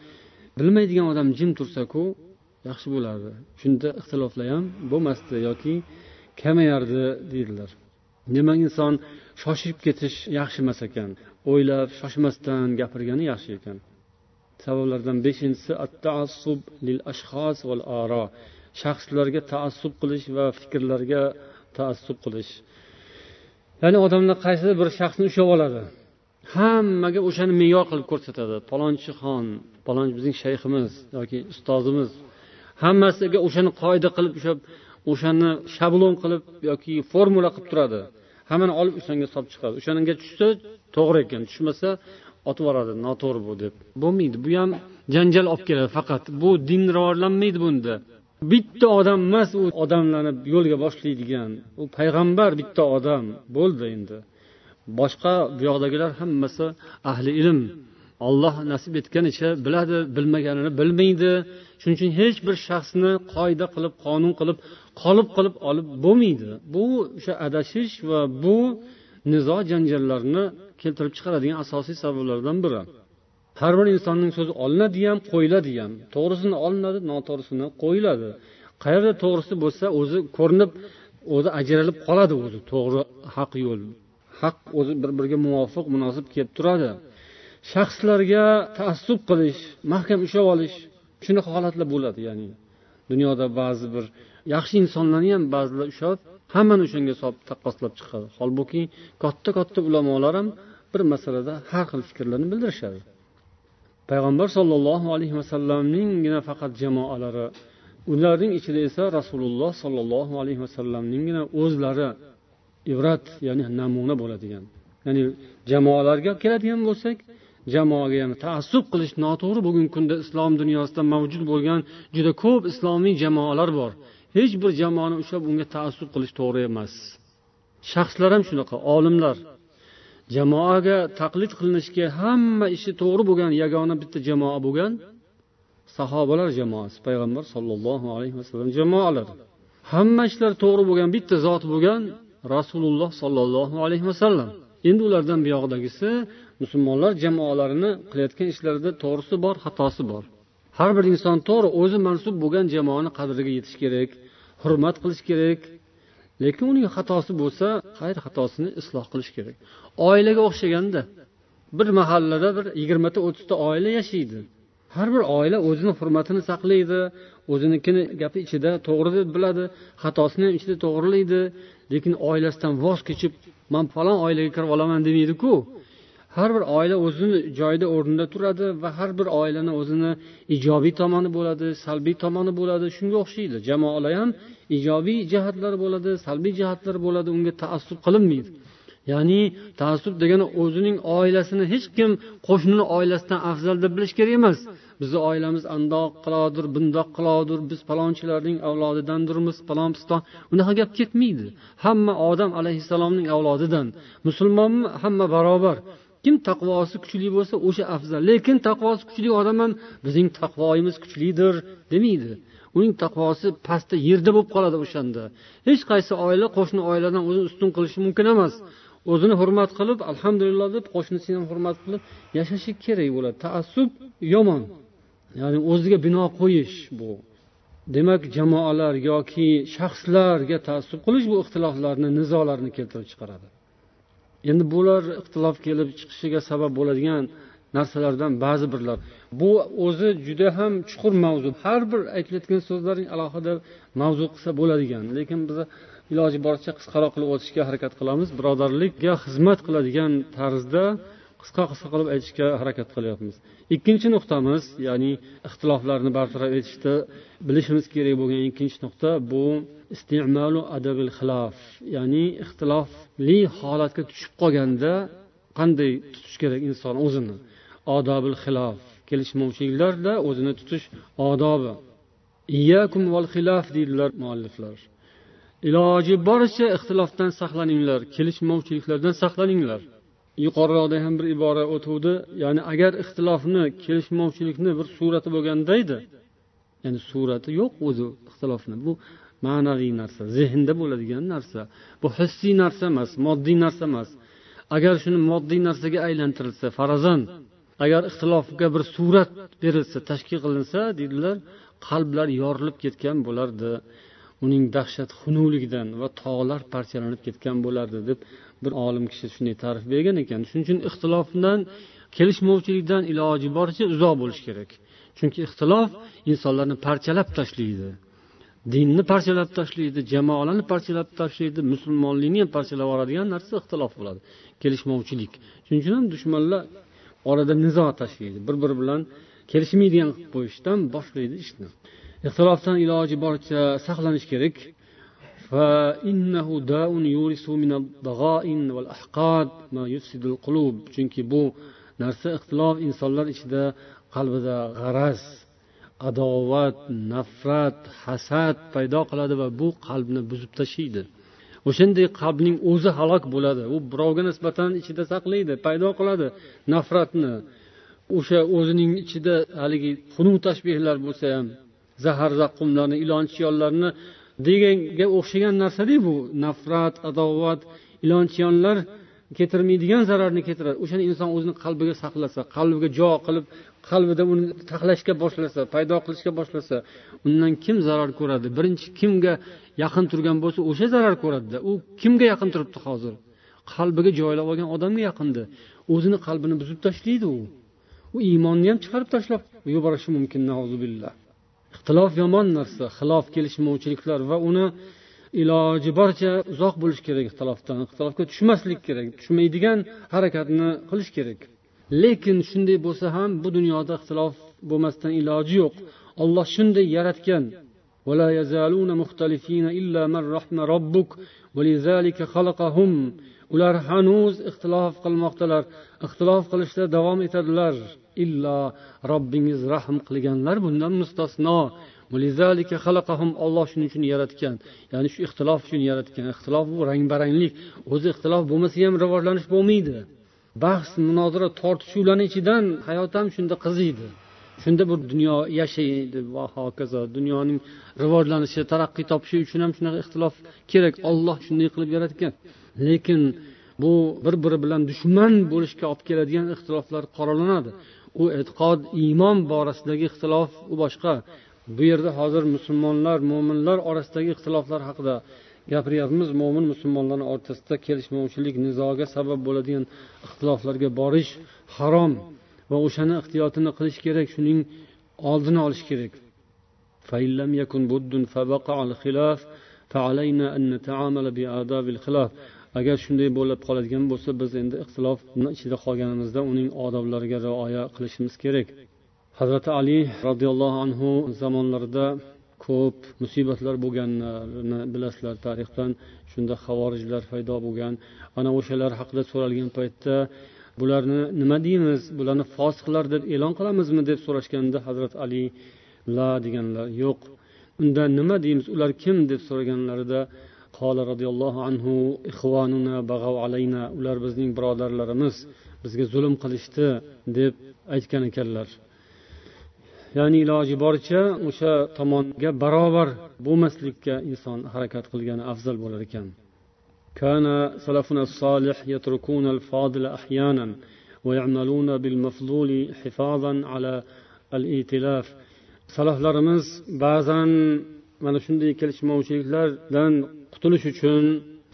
bilmaydigan odam jim tursaku yaxshi bo'lardi. Shunda ixtiloflar ham bo'lmasdi yoki kamayardi deydilar. Demak inson shoshib ketish yaxshi emas ekan. O'ylab shoshmasdan gapirgani yaxshi ekan. Sabablardan beshinchisi shaxslarga taassub qilish va fikrlarga taassub qilish. Ya'ni odamlar qaysidir bir shaxsni ushlab oladi. Hammaga o'shani me'yor qilib ko'rsatadi. Palonchi xon palonchi bizning shayximiz yoki ustozimiz. Hammasiga o'shani qoida qilib ushlab o'shani shablon qilib yoki formula qilib turadi. Hammani olib o'shanga solib chiqadi. O'shanga tushsa to'g'ri ekan tushmasa otib yuboradi. Noto'g'ri bu deb. Bo'lmaydi. Bu ham janjal olib keladi. Faqat bu din rivojlanmaydi bunda. Bitta odam emas u odamlarni yo'lga boshlaydigan. U payg'ambar bitta odam bo'ldi endi. Boshqa bu yoqdagilar hammasi ahli ilm. Olloh nasib etganicha biladi bilmaganini bilmaydi. Shuning uchun hech bir shaxsni qoida qilib qonun qilib qolib qilib olib bo'lmaydi. Bu o'sha adashish va bu nizo janjallarni keltirib chiqaradigan asosiy sabablardan biri. Har bir insonning so'zi olinadi ham qo'yiladi ham to'g'risini olinadi noto'g'risini qo'yiladi. Qayerda to'g'risi bo'lsa o'zi ko'rinib o'zi ajralib qoladi o'zi. To'g'ri haq yo'l haq o'zi bir biriga muvofiq munosib kelib turadi. Shaxslarga taassub qilish mahkam ushlab olish shunaqa holatlar bo'ladi ya'ni dunyoda ba'zi bir yaxshi insonlarni ham ba'zilar ushlab hammani o'shanga solib taqqoslab chiqadi. Holbuki katta katta ulamolar ham bir masalada har xil fikrlarni bildirishadi. Payg'ambar sollallohu alayhi vasallamninggina faqat jamoalari ularning ichida esa rasululloh sollallohu alayhi vasallamninggina o'zlari ibrat ya'ni namuna bo'ladigan. Ya'ni jamoalarga keladigan bo'lsak jamoaga yana taassub qilish noto'g'ri bugungi kunda islom dunyosida mavjud bo'lgan juda ko'p islomiy jamoalar bor. Hech bir jamoani ushlab unga taassub qilish to'g'ri emas. Shaxslar ham shunaqa olimlar. Jamoaga taqlid qilinishga hamma ishi to'g'ri bo'lgan yagona bitta jamoa bo'lgan sahobalar jamoasi payg'ambar sollallohu alayhi vasallam jamoalari. Hamma ishlar to'g'ri bo'lgan bitta zot bo'lgan rasululloh sollallohu alayhi vasallam. Endi ulardan buyog'idagisi musulmonlar jamoalarini qilayotgan ishlarida to'g'risi bor xatosi bor. Har bir inson to'g'ri o'zi mansub bo'lgan jamoani qadriga yetish kerak hurmat qilish kerak lekin uning xatosi bo'lsa xayr xatosini isloh qilish kerak. Oilaga o'xshaganda bir mahallada bir yigirmata o'ttizta oila yashaydi. Har bir oila o'zini hurmatini saqlaydi o'zinikini gapi ichida to'g'ri deb biladi xatosini ham ichida to'g'rilaydi. Lekin oilasidan voz kechib man falon oilaga kirib olaman demaydiku har bir oila o'zini joyida o'rnida turadi va har bir oilani o'zini ijobiy tomoni bo'ladi salbiy tomoni bo'ladi. Shunga o'xshaydi. Jamoalar ham ijobiy jihatlari bo'ladi salbiy jihatlari bo'ladi. Unga taassub qilinmaydi. Ya'ni taassub degani o'zining oilasini hech kim qo'shnini oilasidan afzal deb bilish kerak emas. Bizni oilamiz andoq qilodir bundoq qilodir biz palonchilarning avlodidandirmiz palon piston. Unaqa gap ketmaydi. Hamma odam alayhissalomning avlodidan. Musulmonmi? Hamma barobar. Kim taqvosi kuchli bo'lsa o'sha afzal. Lekin taqvosi kuchli odam ham bizning taqvoyimiz kuchlidir demaydi. Uning taqvosi pastda yerda bo'lib qoladi o'shanda. Hech qaysi oila qo'shni oiladan o'zini ustun qilishi mumkin emas. O'zini hurmat qilib alhamdulillah deb qo'shnisini ham hurmat qilib yashashi kerak bo'ladi. Taassub yomon. Ya'ni o'ziga bino qo'yish bu. Demak jamoalar yoki shaxslarga taassub qilish bu ixtiloflarni nizolarni keltirib chiqaradi. Endi bular ixtilof kelib chiqishiga sabab bo'ladigan narsalardan ba'zi birlar bu o'zi juda ham chuqur mavzu. Har bir aytilayotgan so'zlarning alohida mavzu qilsa bo'ladigan. Lekin biz iloji boricha qisqaroq qilib o'tishga harakat qilamiz. Birodarlikka xizmat qiladigan tarzda qisqa qisqa qilib aytishga harakat qilyapmiz. Ikkinchi nuqtamiz ya'ni ixtiloflarni bartaraf etishda bilishimiz kerak bo'lgan ikkinchi nuqta bu istimalu adabil xilof ya'ni ixtilofli holatga tushib qolganda qanday tutish kerak inson o'zini? Odobil xilof kelishmovchiliklarda o'zini tutish odobi. Iyakum val xilof deydilar mualliflar. Iloji boricha ixtilofdan saqlaninglar kelishmovchiliklardan saqlaninglar. Yuqoriroqda ham bir ibora o'tuvdi ya'ni agar ixtilofni kelishmovchilikni bir surati bo'lganda edi ya'ni surati yo'q o'zi ixtilofni. Bu ma'naviy narsa zehnda bo'ladigan narsa. Bu hissiy narsa emas moddiy narsa emas. Agar shuni moddiy narsaga aylantirilsa farazan agar ixtilofga bir surat berilsa tashkil qilinsa deydilar qalblar yorilib ketgan bo'lardi. Uning dahshat xunuligidan va tog'lar parchalanib ketgan bo'lardi deb bir olim kishi shunday ta'rif bergan ekan. Shuning uchun ixtilofdan kelishmovchilikdan iloji boricha uzoq bo'lish kerak. Chunki ixtilof insonlarni parchalab tashlaydi. Dinni parchalab tashlaydi jamoalarni parchalab tashlaydi musulmonlikni ham parchalab yuboradigan narsa ixtilof bo'ladi kelishmovchilik. Shuning uchun ham dushmanlar orada nizo tashlaydi bir biri bilan kelishmaydigan qilib qo'yishdan boshlaydi ishni. Ixtilofdan iloji boricha saqlanish kerak. Chunki bu narsa ixtilof insonlar ichida qalbida g'araz adovat nafrat hasad paydo qiladi va bu qalbni buzib tashlaydi. O'shanday qalbning o'zi halok bo'ladi. U birovga nisbatan ichida saqlaydi paydo qiladi nafratni. O'sha o'zining ichida haligi xunuk tashbehlar bo'lsa ham zahar zaqqumlarni ilon chiyonlarni deganga o'xshagan narsada bu nafrat adovat ilon chiyonlar keltirmaydigan zararni keltiradi o'shani inson o'zini qalbiga saqlasa qalbiga jo qilib qalbida uni taxlashga boshlasa paydo qilishga boshlasa undan kim zarar ko'radi? Birinchi kimga yaqin turgan bo'lsa o'sha zarar ko'radida. U kimga yaqin turibdi hozir? Qalbiga joylab olgan odamga yaqindi. O'zini qalbini buzib tashlaydi u. U iymonni ham chiqarib tashlab yuborishi mumkin ixtilof yomon narsa xilof kelishmovchiliklar va uni iloji boricha uzoq bo'lish kerak ixtilofdan. Ixtilofga tushmaslik kerak tushmaydigan harakatni qilish kerak. Lekin shunday bo'lsa ham bu dunyoda ixtilof bo'lmasdan iloji yo'q. Olloh shunday yaratgan. Ular hanuz ixtilof qilmoqdalar. Ixtilof qilishda davom etadilar. Illo robbingiz rahm qilganlar bundan mustasno. Olloh shuning uchun yaratgan. Ya'ni shu ixtilof uchun yaratgan. Ixtilof bu rang baranglik o'zi ixtilof bo'lmasa ham rivojlanish bo'lmaydi. Bahs munozara tortishuvlarni ichidan hayot ham shunda qiziydi. Shunda bir dunyo yashaydi va hokazo. Dunyoning rivojlanishi taraqqiy topishi uchun ham shunaqa ixtilof kerak. Olloh shunday qilib yaratgan. Lekin bu bir biri bilan dushman bo'lishga olib keladigan ixtiloflar qoralanadi. U e'tiqod iymon borasidagi ixtilof u boshqa. Bu yerda hozir musulmonlar mo'minlar orasidagi ixtiloflar haqida gapiryapmiz. Mo'min musulmonlarni o'rtasida kelishmovchilik nizoga sabab bo'ladigan ixtiloflarga borish harom va o'shani ehtiyotini qilish kerak shuning oldini olish kerak. Agar shunday bo'lib qoladigan bo'lsa biz endi ixtilofni ichida qolganimizda uning odoblariga rioya qilishimiz kerak. Hazrati ali roziyallohu anhu zamonlarida ko'p musibatlar bo'lganlarini bilasizlar tarixdan. Shunda havorijlar paydo bo'lgan. Ana o'shalar haqida so'ralgan paytda bularni nima deymiz? Bularni fosiqlar deb e'lon qilamizmi? deb so'rashganda hazrat ali la deganlar yo'q. Unda nima deymiz? Ular kim? deb so'raganlarida qola roziyallohu anhu ixvonuna bag'av alayna ular bizning birodarlarimiz bizga zulm qilishdi deb aytgan ekanlar. ya'ni iloji boricha o'sha tomonga barobar bo'lmaslikka inson harakat qilgani afzal bo'lar ekan كان سلفنا الصالح يتركون الفاضل أحيانا ويعملون بالمفضول حفاظا على الائتلاف salaflarimiz ba'zan mana shunday kelishmovchiliklardan qutulish uchun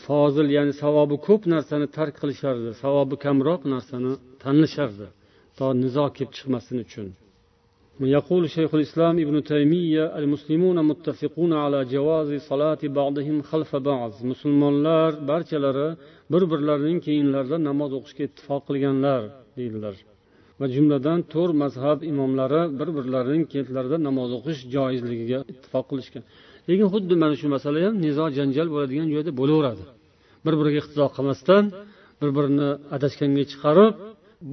fozil ya'ni savobi ko'p narsani tark qilishardi savobi kamroq narsani tanlashardi to nizo kelib chiqmasin uchun يقول شيخ الإسلام ابن تيمية المسلمون متفقون على جواز صلاة بعضهم خلف بعض musulmonlar barchalari bir birlarining keyinlarida namoz o'qishga ittifoq qilganlar deydilar va jumladan to'rt mazhab imomlari bir birlarining keyinlarida namoz o'qish joizligiga ittifoq qilishgan lekin xuddi mana shu masala ham nizo janjal bo'ladigan joyda bo'laveradi bir biriga iqtido qilmasdan bir birini adashganga chiqarib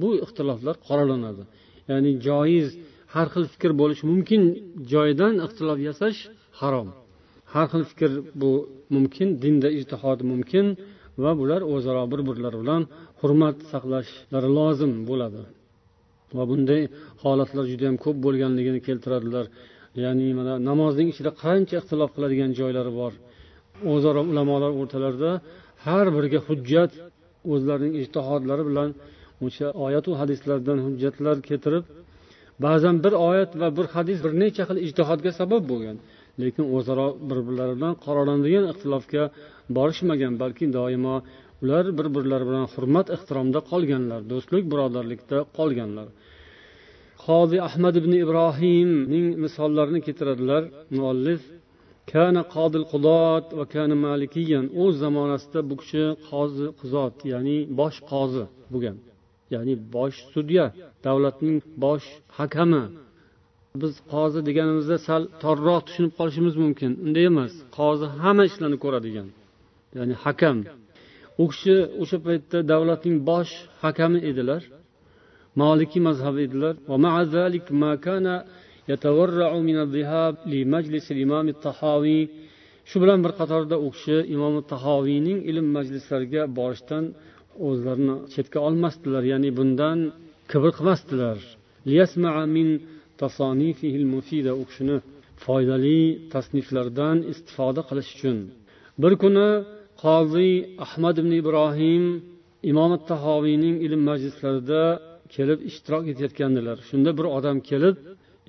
bu ixtiloflar qoralanadi ya'ni joiz har xil fikr bo'lishi mumkin joydan ixtilof yasash harom. Har xil fikr bu mumkin dinda ijtihod mumkin va bular o'zaro bir birlari bilan hurmat saqlashlari lozim bo'ladi. Va bunday holatlar juda yam ko'p bo'lganligini keltiradilar. Ya'ni mana namozning ichida qancha ixtilof qiladigan joylari bor. O'zaro ulamolar o'rtalarida har biriga hujjat o'zlarining ijtihodlari bilan o'sha oyatu hadislardan hujjatlar keltirib ba'zan bir oyat va bir hadis bir necha xil ijtihodga sabab bo'lgan lekin o'zaro bir birlari bilan qoralanadigan ixtilofga borishmagan balki doimo ular bir birlari bilan hurmat ehtiromda qolganlar do'stlik birodarlikda qolganlar. Qozi ahmad ibn ibrohimning misollarini keltiradilar. Muallif kana qodil qudot va kana malikiyan o'z zamonasida bu kishi qozi quzot ya'ni bosh qozi bo'lgan. Ya'ni bosh sudya davlatning bosh hakami. Biz qozi deganimizda sal torroq tushunib qolishimiz mumkin. Unday emas qozi hamma ishlarni ko'radigan ya'ni hakam. U kishi o'sha paytda davlatning bosh hakami edilar molikiy mazhabi edilar. Shu bilan bir qatorda u kishi imom tahoviyning ilm majlislariga borishdan o'zlarini chetga olmasdilar ya'ni bundan kibr qilmasdilar. U kishini foydali tasniflardan istifoda qilish uchun. Bir kuni qoziy ahmad ibn ibrohim imom tahoviyning ilm majlislarida kelib ishtirok etayotgandilar. Shunda bir odam kelib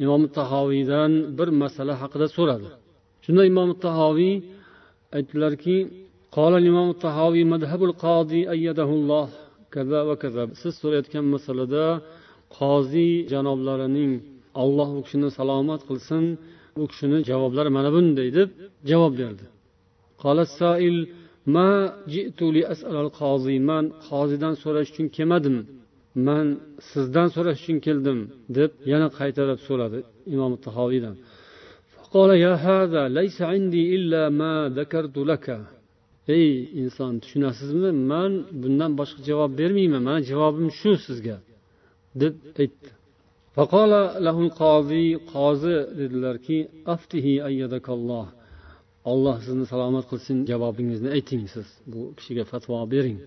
imom tahoviydan bir masala haqida so'radi. Shunda imom tahoviy aytdilarki قال الإمام الطحاوي مذهب القاضي أيده الله كذا وكذا siz so'rayotgan masalada qoziy janoblarining olloh u kishini salomat qilsin u kishini javoblari mana bunday deb javob berdi man qoziydan so'rash uchun kelmadim man sizdan so'rash uchun keldim deb yana qaytarib so'radi imom tahoviydan ey inson tushunasizmi man bundan boshqa javob bermayman mani javobim shu sizga deb aytdi qozi dedilarki aftihi ayyadakalloh olloh sizni salomat qilsin javobingizni ayting siz bu kishiga fatvo bering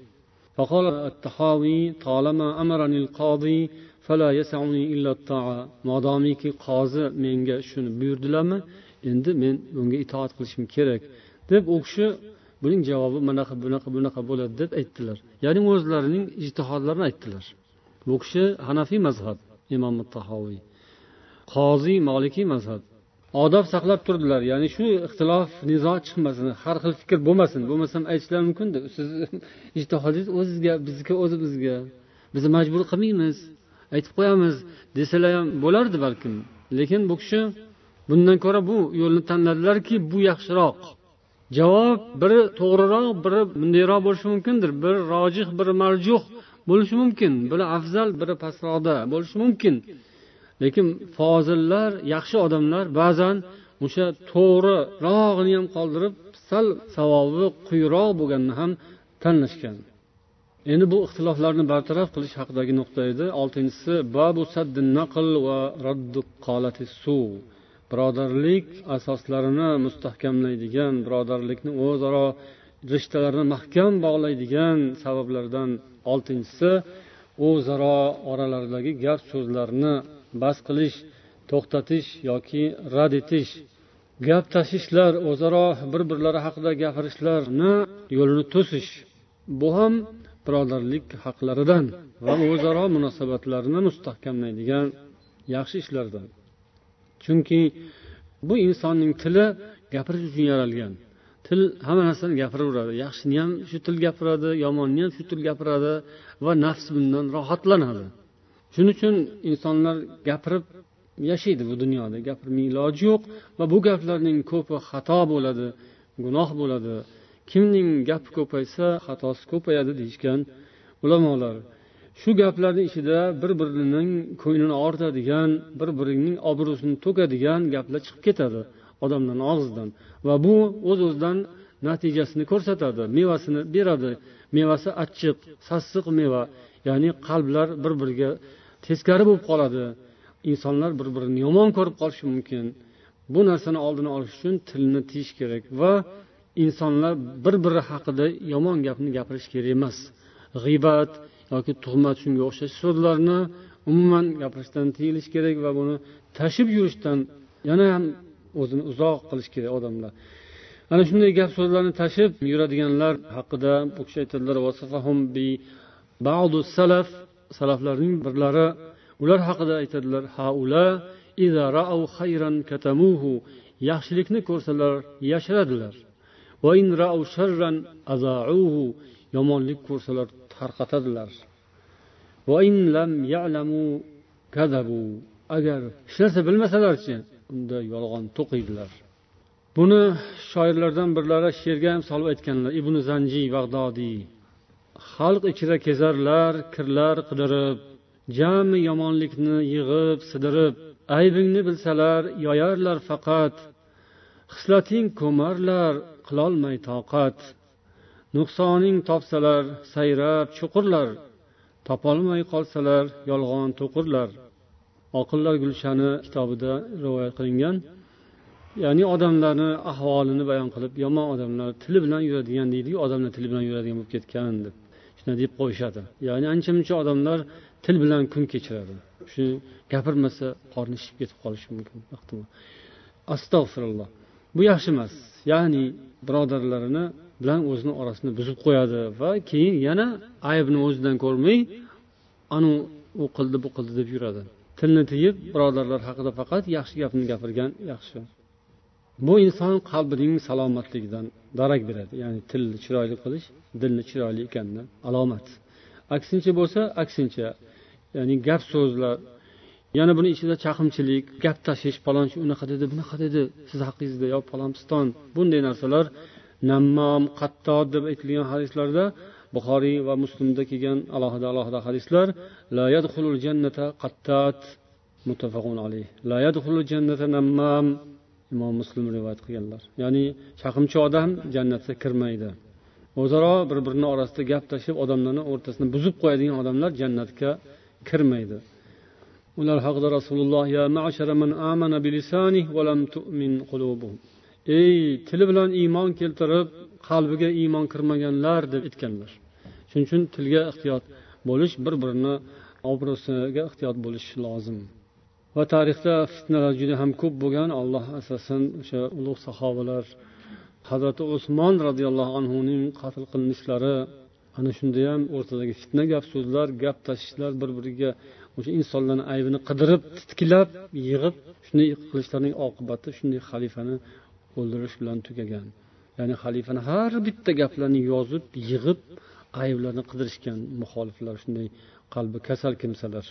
فقال التحاوي طالما أمرني القاضي فلا يسعني إلا الطاعة modomiki qozi menga shuni buyurdilarmi endi men bunga itoat qilishim kerak deb u kishi buning javobi bunaqa bunaqa bunaqa bo'ladi deb aytdilar. Ya'ni o'zlarining ijtihodlarini aytdilar. Bu kishi hanafiy mazhab imom tahoviy qoziy molikiy mazhab. Odob saqlab turdilar. Ya'ni shu ixtilof nizo chiqmasin har xil fikr bo'lmasin. Bo'lmasam aytishlari mumkinda siz ijtihodingiz o'zizga bizniki o'zimizga. Bizni majbur qilmaymiz aytib qo'yamiz desalar ham bo'lardi balkim. Lekin bu kishi bundan ko'ra bu yo'lni tanladilarki bu yaxshiroq. Javob biri to'g'riroq biri bundayroq bo'lishi mumkindir. Biri rojih biri marjuh bo'lishi mumkin. Biri afzal biri pastroqda bo'lishi mumkin. Lekin fozillar yaxshi odamlar ba'zan o'sha to'g'rirog'ini ham qoldirib sal savobi quyiroq bo'lganini ham tanlashgan. Endi bu ixtiloflarni bartaraf qilish haqidagi nuqta edi. Oltinchisi babu naql va raddu qolati suv. Birodarlik asoslarini mustahkamlaydigan birodarlikni o'zaro rishtalarini mahkam bog'laydigan sabablardan oltinchisi o'zaro oralaridagi gap so'zlarni bas qilish to'xtatish yoki rad etish. Gap tashishlar o'zaro bir birlari haqida gapirishlarni yo'lini to'sish. Bu ham birodarlik haqlaridan va o'zaro munosabatlarni mustahkamlaydigan yaxshi ishlardan. Chunki bu insonning tili gapirish uchun yaralgan. Til hamma narsani gapiraveradi. Yaxshini ham shu til gapiradi yomonni ham shu til gapiradi va nafs bundan rohatlanadi. Shuning uchun insonlar gapirib yashaydi bu dunyoda. Gapirmay iloji yo'q va bu gaplarning ko'pi xato bo'ladi gunoh bo'ladi. Kimning gapi ko'paysa xatosi ko'payadi deyishgan ulamolar. Shu gaplarni ichida bir birining ko'nglini og'ritadigan bir birining obro'sini to'kadigan gaplar chiqib ketadi odamlarni og'zidan. Va bu o'z o'zidan natijasini ko'rsatadi mevasini beradi. Mevasi achchiq sassiq meva ya'ni qalblar bir biriga teskari bo'lib qoladi. Insonlar bir birini yomon ko'rib qolishi mumkin. Bu narsani oldini olish uchun tilni tiyish kerak va insonlar bir biri haqida yomon gapni gapirish kerak emas. G'iybat yoki tuhmat shunga o'xshash so'zlarni umuman gapirishdan tiyilish kerak va buni tashib yurishdan yana ham o'zini uzoq qilish kerak odamlar. Ana shunday gap so'zlarni tashib yuradiganlar haqida bu kishi aytadilar salaf. Salaflarning birlari ular haqida aytadilar. Yaxshilikni ko'rsalar yashiradilar. Va in azauhu. Yomonlik ko'rsalar tarqatadilar. Agar hech narsa bilmasalarchi unda yolg'on to'qiydilar. Buni shoirlardan birlari she'rga ham solib aytganlar. Ibn zanjiy bag'dodiy. Xalq ichida kezarlar kirlar qidirib jami yomonlikni yig'ib sidirib aybingni bilsalar yoyarlar faqat. Hislating ko'marlar qilolmay toqat. Nuqsoning topsalar sayrab chuqurlar topolmay qolsalar yolg'on to'qirlar oqillar gulshani kitobida rivoyat qilingan ya'ni odamlarni ahvolini bayon qilib yomon odamlar tili bilan yuradigan deydiku odamlar tili bilan yuradigan bo'lib ketgan deb shunday deb qo'yishadi. Ya'ni ancha muncha odamlar til bilan kun kechiradi. Shu gapirmasa qorni shishib ketib qolishi mumkin astag'firulloh. Bu yaxshi emas. Ya'ni birodarlarini bilan o'zini orasini buzib qo'yadi va keyin yana aybni o'zidan ko'rmay anu u qildi bu qildi deb yuradi. Tilni tiyib birodarlar haqida faqat yaxshi gapni gapirgan yaxshi. Bu inson qalbining salomatligidan darak beradi ya'ni tilni chiroyli qilish dilni chiroyli ekanidan alomat. Aksincha bo'lsa aksincha ya'ni gap so'zlar yana buni ichida chaqimchilik gap tashish palonchi unaqa dedi bunaqa dedi siz haqingizda yo palonpiston bunday narsalar nammom qattod deb aytilgan hadislarda buxoriy va muslimda kelgan alohida alohida hadislar la yadxulul jannata qattat muttafaqun alayh. La yadxulul jannata nammam imom muslim rivoyat qilganlar. Ya'ni chaqimchi odam jannatga kirmaydi. O'zaro bir birini orasida gap tashlab odamlarni o'rtasini buzib qo'yadigan odamlar jannatga kirmaydi. Ular haqida rasululloh ya man amana va lam tu'min ey tili bilan iymon keltirib qalbiga iymon kirmaganlar deb aytganlar. Shuning uchun tilga ehtiyot bo'lish bir birini obro'siga ehtiyot bo'lish lozim. Va tarixda fitnalar juda ham ko'p bo'lgan. Alloh asrasin o'sha ulug' sahobalar hazrati usmon roziyallohu anhuning qatl qilinishlari ana shunda ham o'rtadagi fitna gap so'zlar gap tashishlar bir biriga o'sha insonlarni aybini qidirib titkilab yig'ib shunday qilishlarining oqibati shunday xalifani o'ldirish bilan tugagan. Ya'ni xalifani har bitta gaplarini yozib yig'ib ayblarni qidirishgan muxoliflar shunday qalbi kasal kimsalar.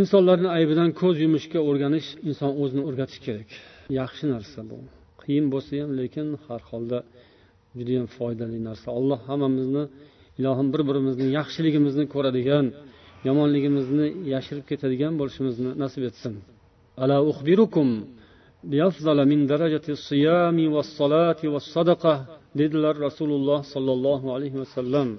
Insonlarni aybidan ko'z yumishga o'rganish inson o'zini o'rgatish kerak. Yaxshi narsa bu. Qiyin bo'lsa ham lekin har holda judayam foydali narsa. Alloh hammamizni ilohim bir birimizni yaxshiligimizni ko'radigan yomonligimizni yashirib ketadigan bo'lishimizni nasib etsin. Ala uxbirukum min darajati درجة va والصلاة va sadaqa dedilar rasululloh sollallohu alayhi vasallam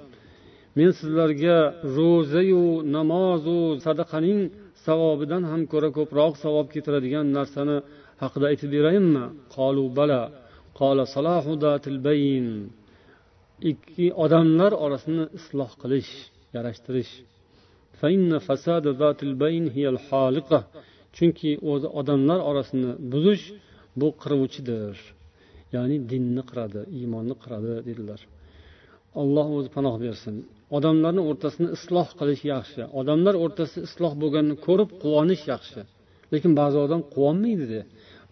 men sizlarga ro'zayu namozu sadaqaning savobidan ham ko'ra ko'proq savob keltiradigan narsani haqida aytib berayinmi? Qolu bala. Qola salahu bayn. Ikki odamlar orasini isloh qilish yarashtirish. Chunki o'zi odamlar orasini buzish bu qiruvchidir. Ya'ni dinni qiradi iymonni qiradi dedilar. Alloh o'zi panoh bersin. Odamlarni o'rtasini isloh qilish yaxshi. Odamlar o'rtasida isloh bo'lganini ko'rib quvonish yaxshi. Lekin ba'zi odam quvonmaydida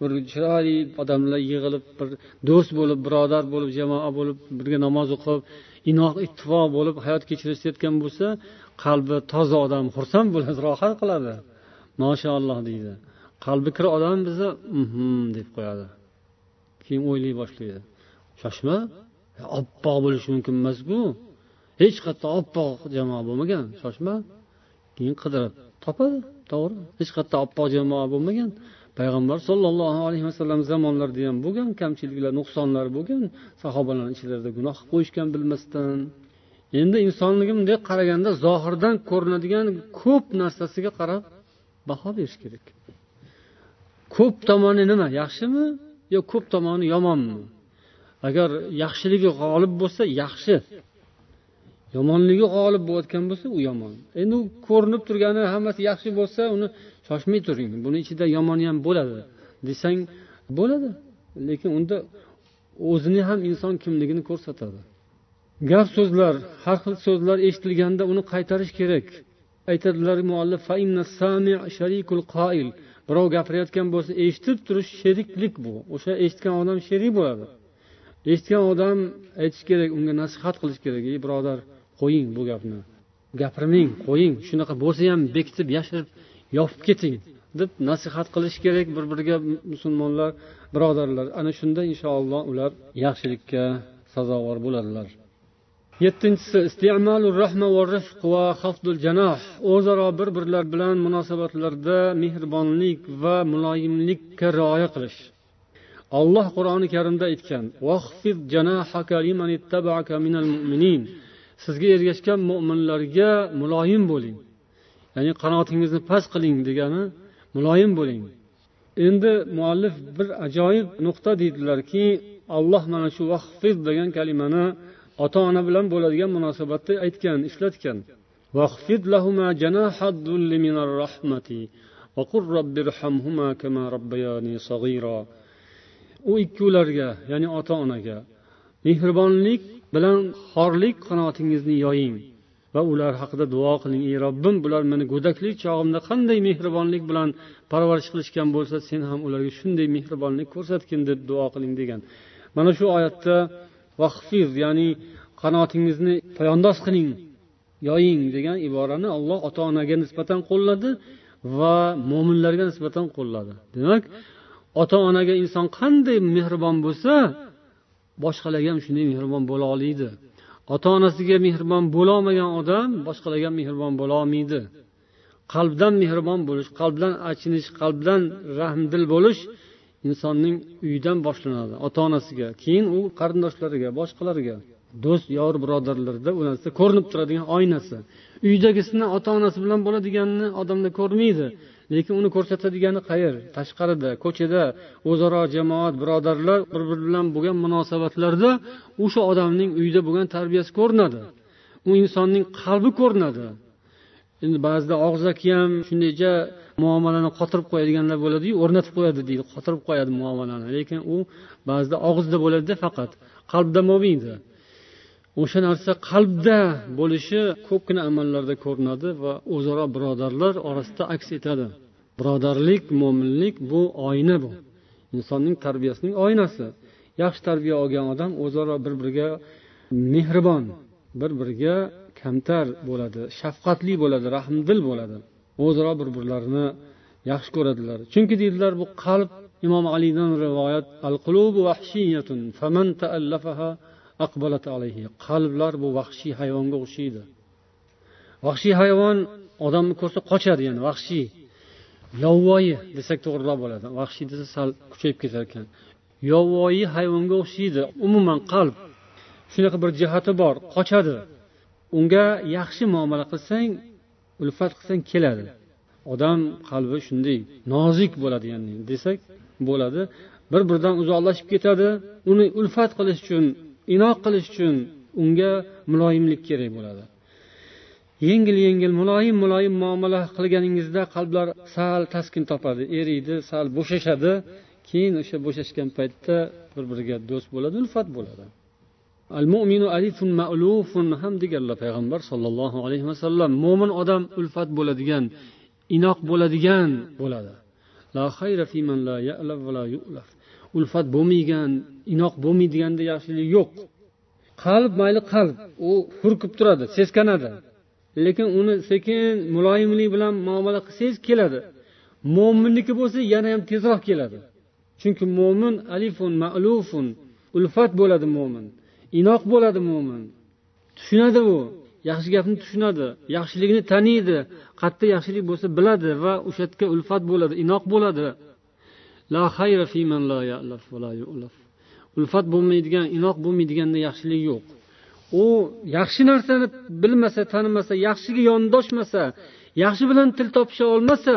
bir chiroyli odamlar yig'ilib bir do'st bo'lib birodar bo'lib jamoa bo'lib birga namoz o'qib inoq ittifoq bo'lib hayot kechirishayotgan bo'lsa qalbi toza odam xursand bo'ladi rohat qiladi. Mashaalloh deydi. Qalbi kir odam biza mhm deb qo'yadi. Keyin o'ylay boshlaydi. Shoshma oppoq bo'lishi mumkin emasku. Hech qayerda oppoq jamoa bo'lmagan. Shoshma keyin qidirib topadi to'g'ri. Hech qayerda oppoq jamoa bo'lmagan. Payg'ambar sollallohu alayhi vasallam zamonlarida ham bo'lgan kamchiliklar nuqsonlar bo'lgan sahobalarni ichlarida gunoh qilib qo'yishgan bilmasdan. Endi insonligi bunday qaraganda zohirdan ko'rinadigan ko'p narsasiga qarab baho berish kerak. Ko'p tomoni nima yaxshimi yo ko'p tomoni yomonmi? Agar yaxshiligi g'olib bo'lsa yaxshi. Yomonligi g'olib bo'layotgan bo'lsa u yomon. Endi u ko'rinib turgani hammasi yaxshi bo'lsa uni shoshmay turing. Buni ichida yomoni ham bo'ladi desang bo'ladi. Lekin unda o'zini ham inson kimligini ko'rsatadi. Gap so'zlar har xil so'zlar eshitilganda uni qaytarish kerak. Aytadilar muallif birov gapirayotgan bo'lsa eshitib turish sheriklik bu. O'sha eshitgan odam sherik bo'ladi. Eshitgan odam aytish kerak unga nasihat qilish kerak. Ey birodar qo'ying bu gapni. Gapirmang qo'ying. Shunaqa bo'lsa ham bekitib yashirib yopib keting deb nasihat qilish kerak bir biriga musulmonlar birodarlar. Ana shunda inshaalloh ular yaxshilikka sazovor bo'ladilar. Yettinchisi rahma va va janoh. O'zaro bir birlar bilan munosabatlarda mehribonlik va muloyimlikka rioya qilish. Alloh qur'oni karimda aytgan sizga ergashgan mo'minlarga muloyim bo'ling. Ya'ni qanotingizni past qiling degani muloyim bo'ling. Endi muallif bir ajoyib nuqta deydilarki alloh mana shu vahfiz degan kalimani ota ona bilan bo'ladigan munosabatda aytgan ishlatgan. U ikkovlarga ya'ni ota onaga mehribonlik bilan xorlik qanotingizni yoying va ular haqida duo qiling. Ey robbim bular meni go'daklik chog'imda qanday mehribonlik bilan parvarish qilishgan bo'lsa sen ham ularga shunday mehribonlik ko'rsatgin deb duo qiling. degan. Mana shu oyatda vahfiz ya'ni qanotingizni poyandoz qiling yoying degan iborani alloh ota onaga nisbatan qo'lladi va mo'minlarga nisbatan qo'lladi. Demak ota onaga inson qanday mehribon bo'lsa boshqalarga ham shunday mehribon bo'la oladi ota onasiga mehribon bo'lolmagan odam boshqalarga ham mehribon bo'lolmaydi qalbdan mehribon bo'lish qalbdan achinish qalbdan rahmdil bo'lish insonning uyidan boshlanadi. Ota onasiga keyin u qarindoshlariga boshqalarga do'st yor birodarlarda u narsa ko'rinib turadigan oynasi. Uydagisini ota onasi bilan bo'ladiganini odamlar ko'rmaydi lekin uni ko'rsatadigani qayer tashqarida ko'chada o'zaro jamoat birodarlar bir biri bilan bo'lgan munosabatlarda o'sha odamning uyda bo'lgan tarbiyasi ko'rinadi. U insonning qalbi ko'rinadi. Endi ba'zida og'zaki ham shundaycha muomalani qotirib qo'yadiganlar bo'ladiyu o'rnatib qo'yadi deydi qotirib qo'yadi muomalani. Lekin u ba'zida og'izda bo'ladida faqat qalbda bo'lmaydi o'sha narsa qalbda bo'lishi ko'pgina amallarda ko'rinadi va o'zaro birodarlar orasida aks etadi. Birodarlik mo'minlik bu oyna bu. Insonning tarbiyasining oynasi. Yaxshi tarbiya olgan odam o'zaro bir biriga mehribon bir biriga kamtar bo'ladi shafqatli bo'ladi rahmdil bo'ladi. O'zaro bir birlarini yaxshi ko'radilar. Chunki deydilar bu qalb imom alidan rivoyat al qulubu vahshiyatun faman taallafaha aqbalat alayhi. Qalblar bu vahshiy hayvonga o'xshaydi. Vahshiy hayvon odamni ko'rsa qochadi ya'ni vahshiy. Yovvoyi desak to'g'riroq bo'ladi. Vahshiy desa sal kuchayib ketar ekan. Yovvoyi hayvonga o'xshaydi umuman qalb. Shunaqa bir jihati bor qochadi. Unga yaxshi muomala qilsang ulfat qilsang keladi. Odam qalbi shunday nozik bo'ladi ya'ni desak bo'ladi. Bir biridan uzoqlashib ketadi uni ulfat qilish uchun inoq qilish uchun unga muloyimlik kerak bo'ladi. Yengil yengil muloyim muloyim muomala qilganingizda qalblar sal taskin topadi eriydi sal bo'shashadi. Keyin o'sha bo'shashgan paytda bir biriga do'st bo'ladi ulfat bo'ladi. Al mo'minu alifun ma'lufun ham deganlar payg'ambar sollallohu alayhi vasallam mo'min odam ulfat bo'ladigan inoq bo'ladigan bo'ladi. La xayra man la ya'laf va la yu'laf. Ulfat bo'lmaydigan inoq bo'lmaydiganda yaxshilik yo'q. Qalb mayli qalb u hurkib turadi seskanadi. Lekin uni sekin muloyimlik bilan muomala qilsangiz keladi. Mo'minniki bo'lsa yana ham tezroq keladi. Chunki mo'min alifun ma'lufun ulfat bo'ladi mo'min inoq bo'ladi mo'min tushunadi u. Yaxshi gapni tushunadi. Yaxshilikni taniydi. Qayerda yaxshilik bo'lsa biladi va o'sha yerga ulfat bo'ladi inoq bo'ladi. La xayra man la ya'laf va la yu'laf. Ulfat bo'lmaydigan inoq bo'lmaydiganda yaxshilik yo'q. U yaxshi narsani bilmasa tanimasa yaxshiga yondoshmasa yaxshi bilan til topisha olmasa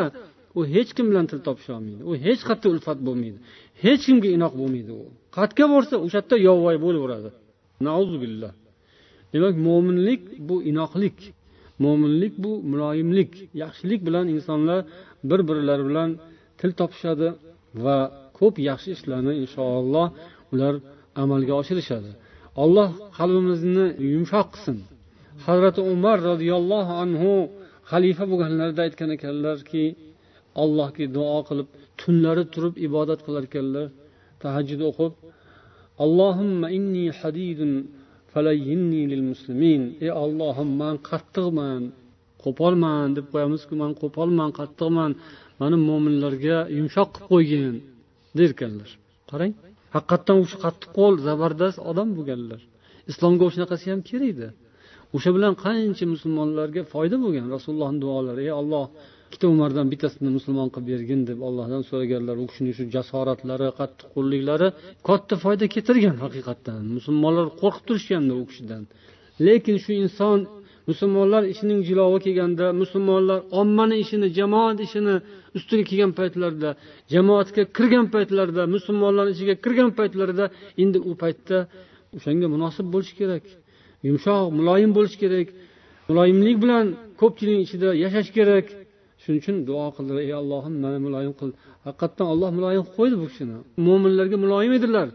u hech kim bilan til topisha olmaydi. U hech qayerda ulfat bo'lmaydi. Hech kimga inoq bo'lmaydi u. Qayerga borsa o'sha yerda yovvoyi bo'laveradi. Billah demak mo'minlik bu inoqlik. Mo'minlik bu muloyimlik yaxshilik bilan insonlar bir birlari bilan til topishadi va ko'p yaxshi ishlarni inshaalloh ular amalga oshirishadi. Alloh qalbimizni yumshoq qilsin. Hazrati umar roziyallohu anhu xalifa bo'lganlarida aytgan ekanlarki allohga duo qilib tunlari turib ibodat qilar ekanlar. Tahajjud o'qib allohimma inni hadidun falayyinni lil muslimin. Ey ollohim man qattiqman qo'polman deb qo'yamizku man qo'polman qattiqman. Mani mo'minlarga yumshoq qilib qo'ygin derkanlar. Qarang haqiqatdan o'sha kishi qattiqqo'l zabardast odam bo'lganlar. Islomga shunaqasi ham kerak edi o'sha bilan qancha musulmonlarga foyda bo'lgan rasulullohni duolari. Ey olloh ikkita umardan bittasini musulmon qilib bergin deb ollohdan so'raganlar u kishini shu jasoratlari qattiqqo'lliklari katta foyda keltirgan haqiqatdan. Musulmonlar qo'rqib turishgandi u kishidan. Lekin shu inson musulmonlar ishining jilovi kelganda musulmonlar ommani ishini jamoat ishini ustiga kelgan paytlarida jamoatga kirgan paytlarida musulmonlarni ichiga kirgan paytlarida endi u paytda o'shanga munosib bo'lish kerak yumshoq muloyim bo'lish kerak muloyimlik bilan ko'pchilikni ichida yashash kerak. Shuning uchun duo qildilar ey allohim mani muloyim qil. Haqiqatdan olloh muloyim qilib qo'ydi bu kishini. Mo'minlarga muloyim edilar.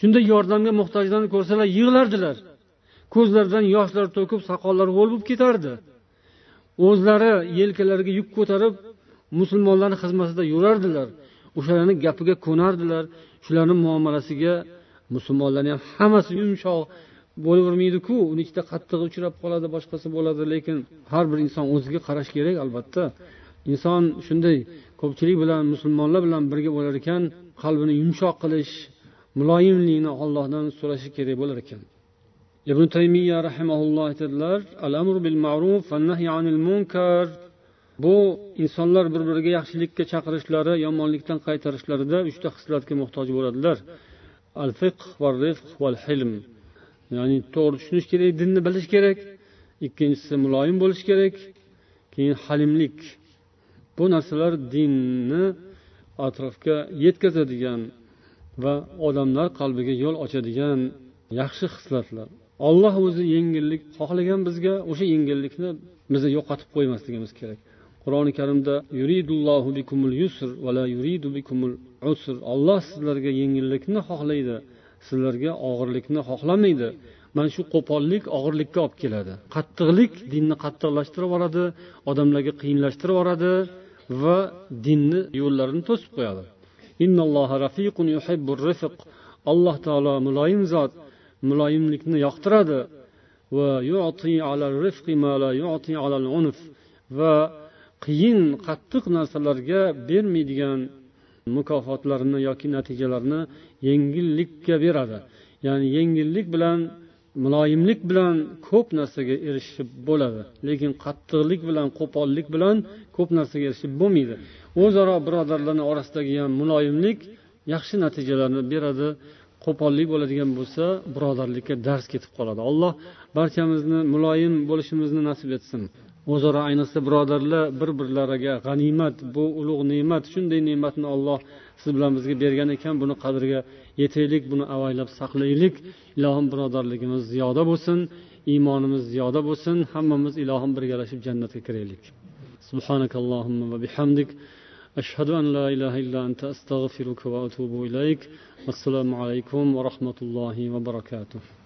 Shunday yordamga muhtojlarni ko'rsalar yig'lardilar. Ko'zlaridan yoshlar to'kib soqollari ho'l bo'lib ketardi. O'zlari yelkalariga yuk ko'tarib musulmonlarni xizmatida yurardilar. O'shalarni gapiga ko'nardilar. Shularni muomalasiga musulmonlarni ham hammasi yumshoq bo'lavermaydiku uni ichida qattiq uchrab qoladi boshqasi bo'ladi lekin har bir inson o'ziga qarash kerak albatta. Inson shunday ko'pchilik bilan musulmonlar bilan birga bo'lar ekan qalbini yumshoq qilish muloyimlikni ollohdan so'rashi kerak bo'lar ekan. Ibn taymiya rahimaulloh aytadilar al amru bil ma'ruf va nahy anil munkar. Bu insonlar bir biriga yaxshilikka chaqirishlari yomonlikdan qaytarishlarida uchta xislatga muhtoj bo'ladilar. Al fiqh va rifq val hilm ya'ni to'g'ri tushunish kerak dinni bilish kerak. Ikkinchisi muloyim bo'lish kerak. Keyin halimlik. Bu narsalar dinni atrofga yetkazadigan va odamlar qalbiga yo'l ochadigan yaxshi xislatlar. Olloh o'zi yengillik xohlagan bizga o'sha yengillikni bizni yo'qotib qo'ymasligimiz kerak. Qur'oni karimda olloh sizlarga yengillikni xohlaydi sizlarga og'irlikni xohlamaydi. Mana shu qo'pollik og'irlikka olib keladi. Qattiqlik dinni qattiqlashtirib yuboradi odamlarga qiyinlashtirib yuboradi. Va dinni yo'llarini to'sib qo'yadi. Alloh taolo muloyim zot muloyimlikni yoqtiradi. Va qiyin qattiq narsalarga bermaydigan mukofotlarni yoki natijalarni yengillikka beradi. Ya'ni yengillik bilan muloyimlik bilan ko'p narsaga erishib bo'ladi. Lekin qattiqlik bilan qo'pollik bilan ko'p narsaga erishib bo'lmaydi. O'zaro birodarlarni orasidagi ham muloyimlik yaxshi natijalarni beradi. Qo'pollik bo'ladigan bo'lsa birodarlikka dars ketib qoladi. Alloh barchamizni muloyim bo'lishimizni nasib etsin. O'zaro ayniqsa birodarlar bir birlariga g'animat bu ulug' ne'mat shunday ne'matni olloh siz bilan bizga bergan ekan buni qadriga yetaylik buni avaylab saqlaylik ilohim birodarligimiz ziyoda bo'lsin iymonimiz ziyoda bo'lsin hammamiz ilohim birgalashib jannatga kiraylik سبحانك اللهم وبحمدك أشهد أن لا إله إلا أنت أستغفرك وأتوب إليك والسلام عليكم ورحمة الله وبركاته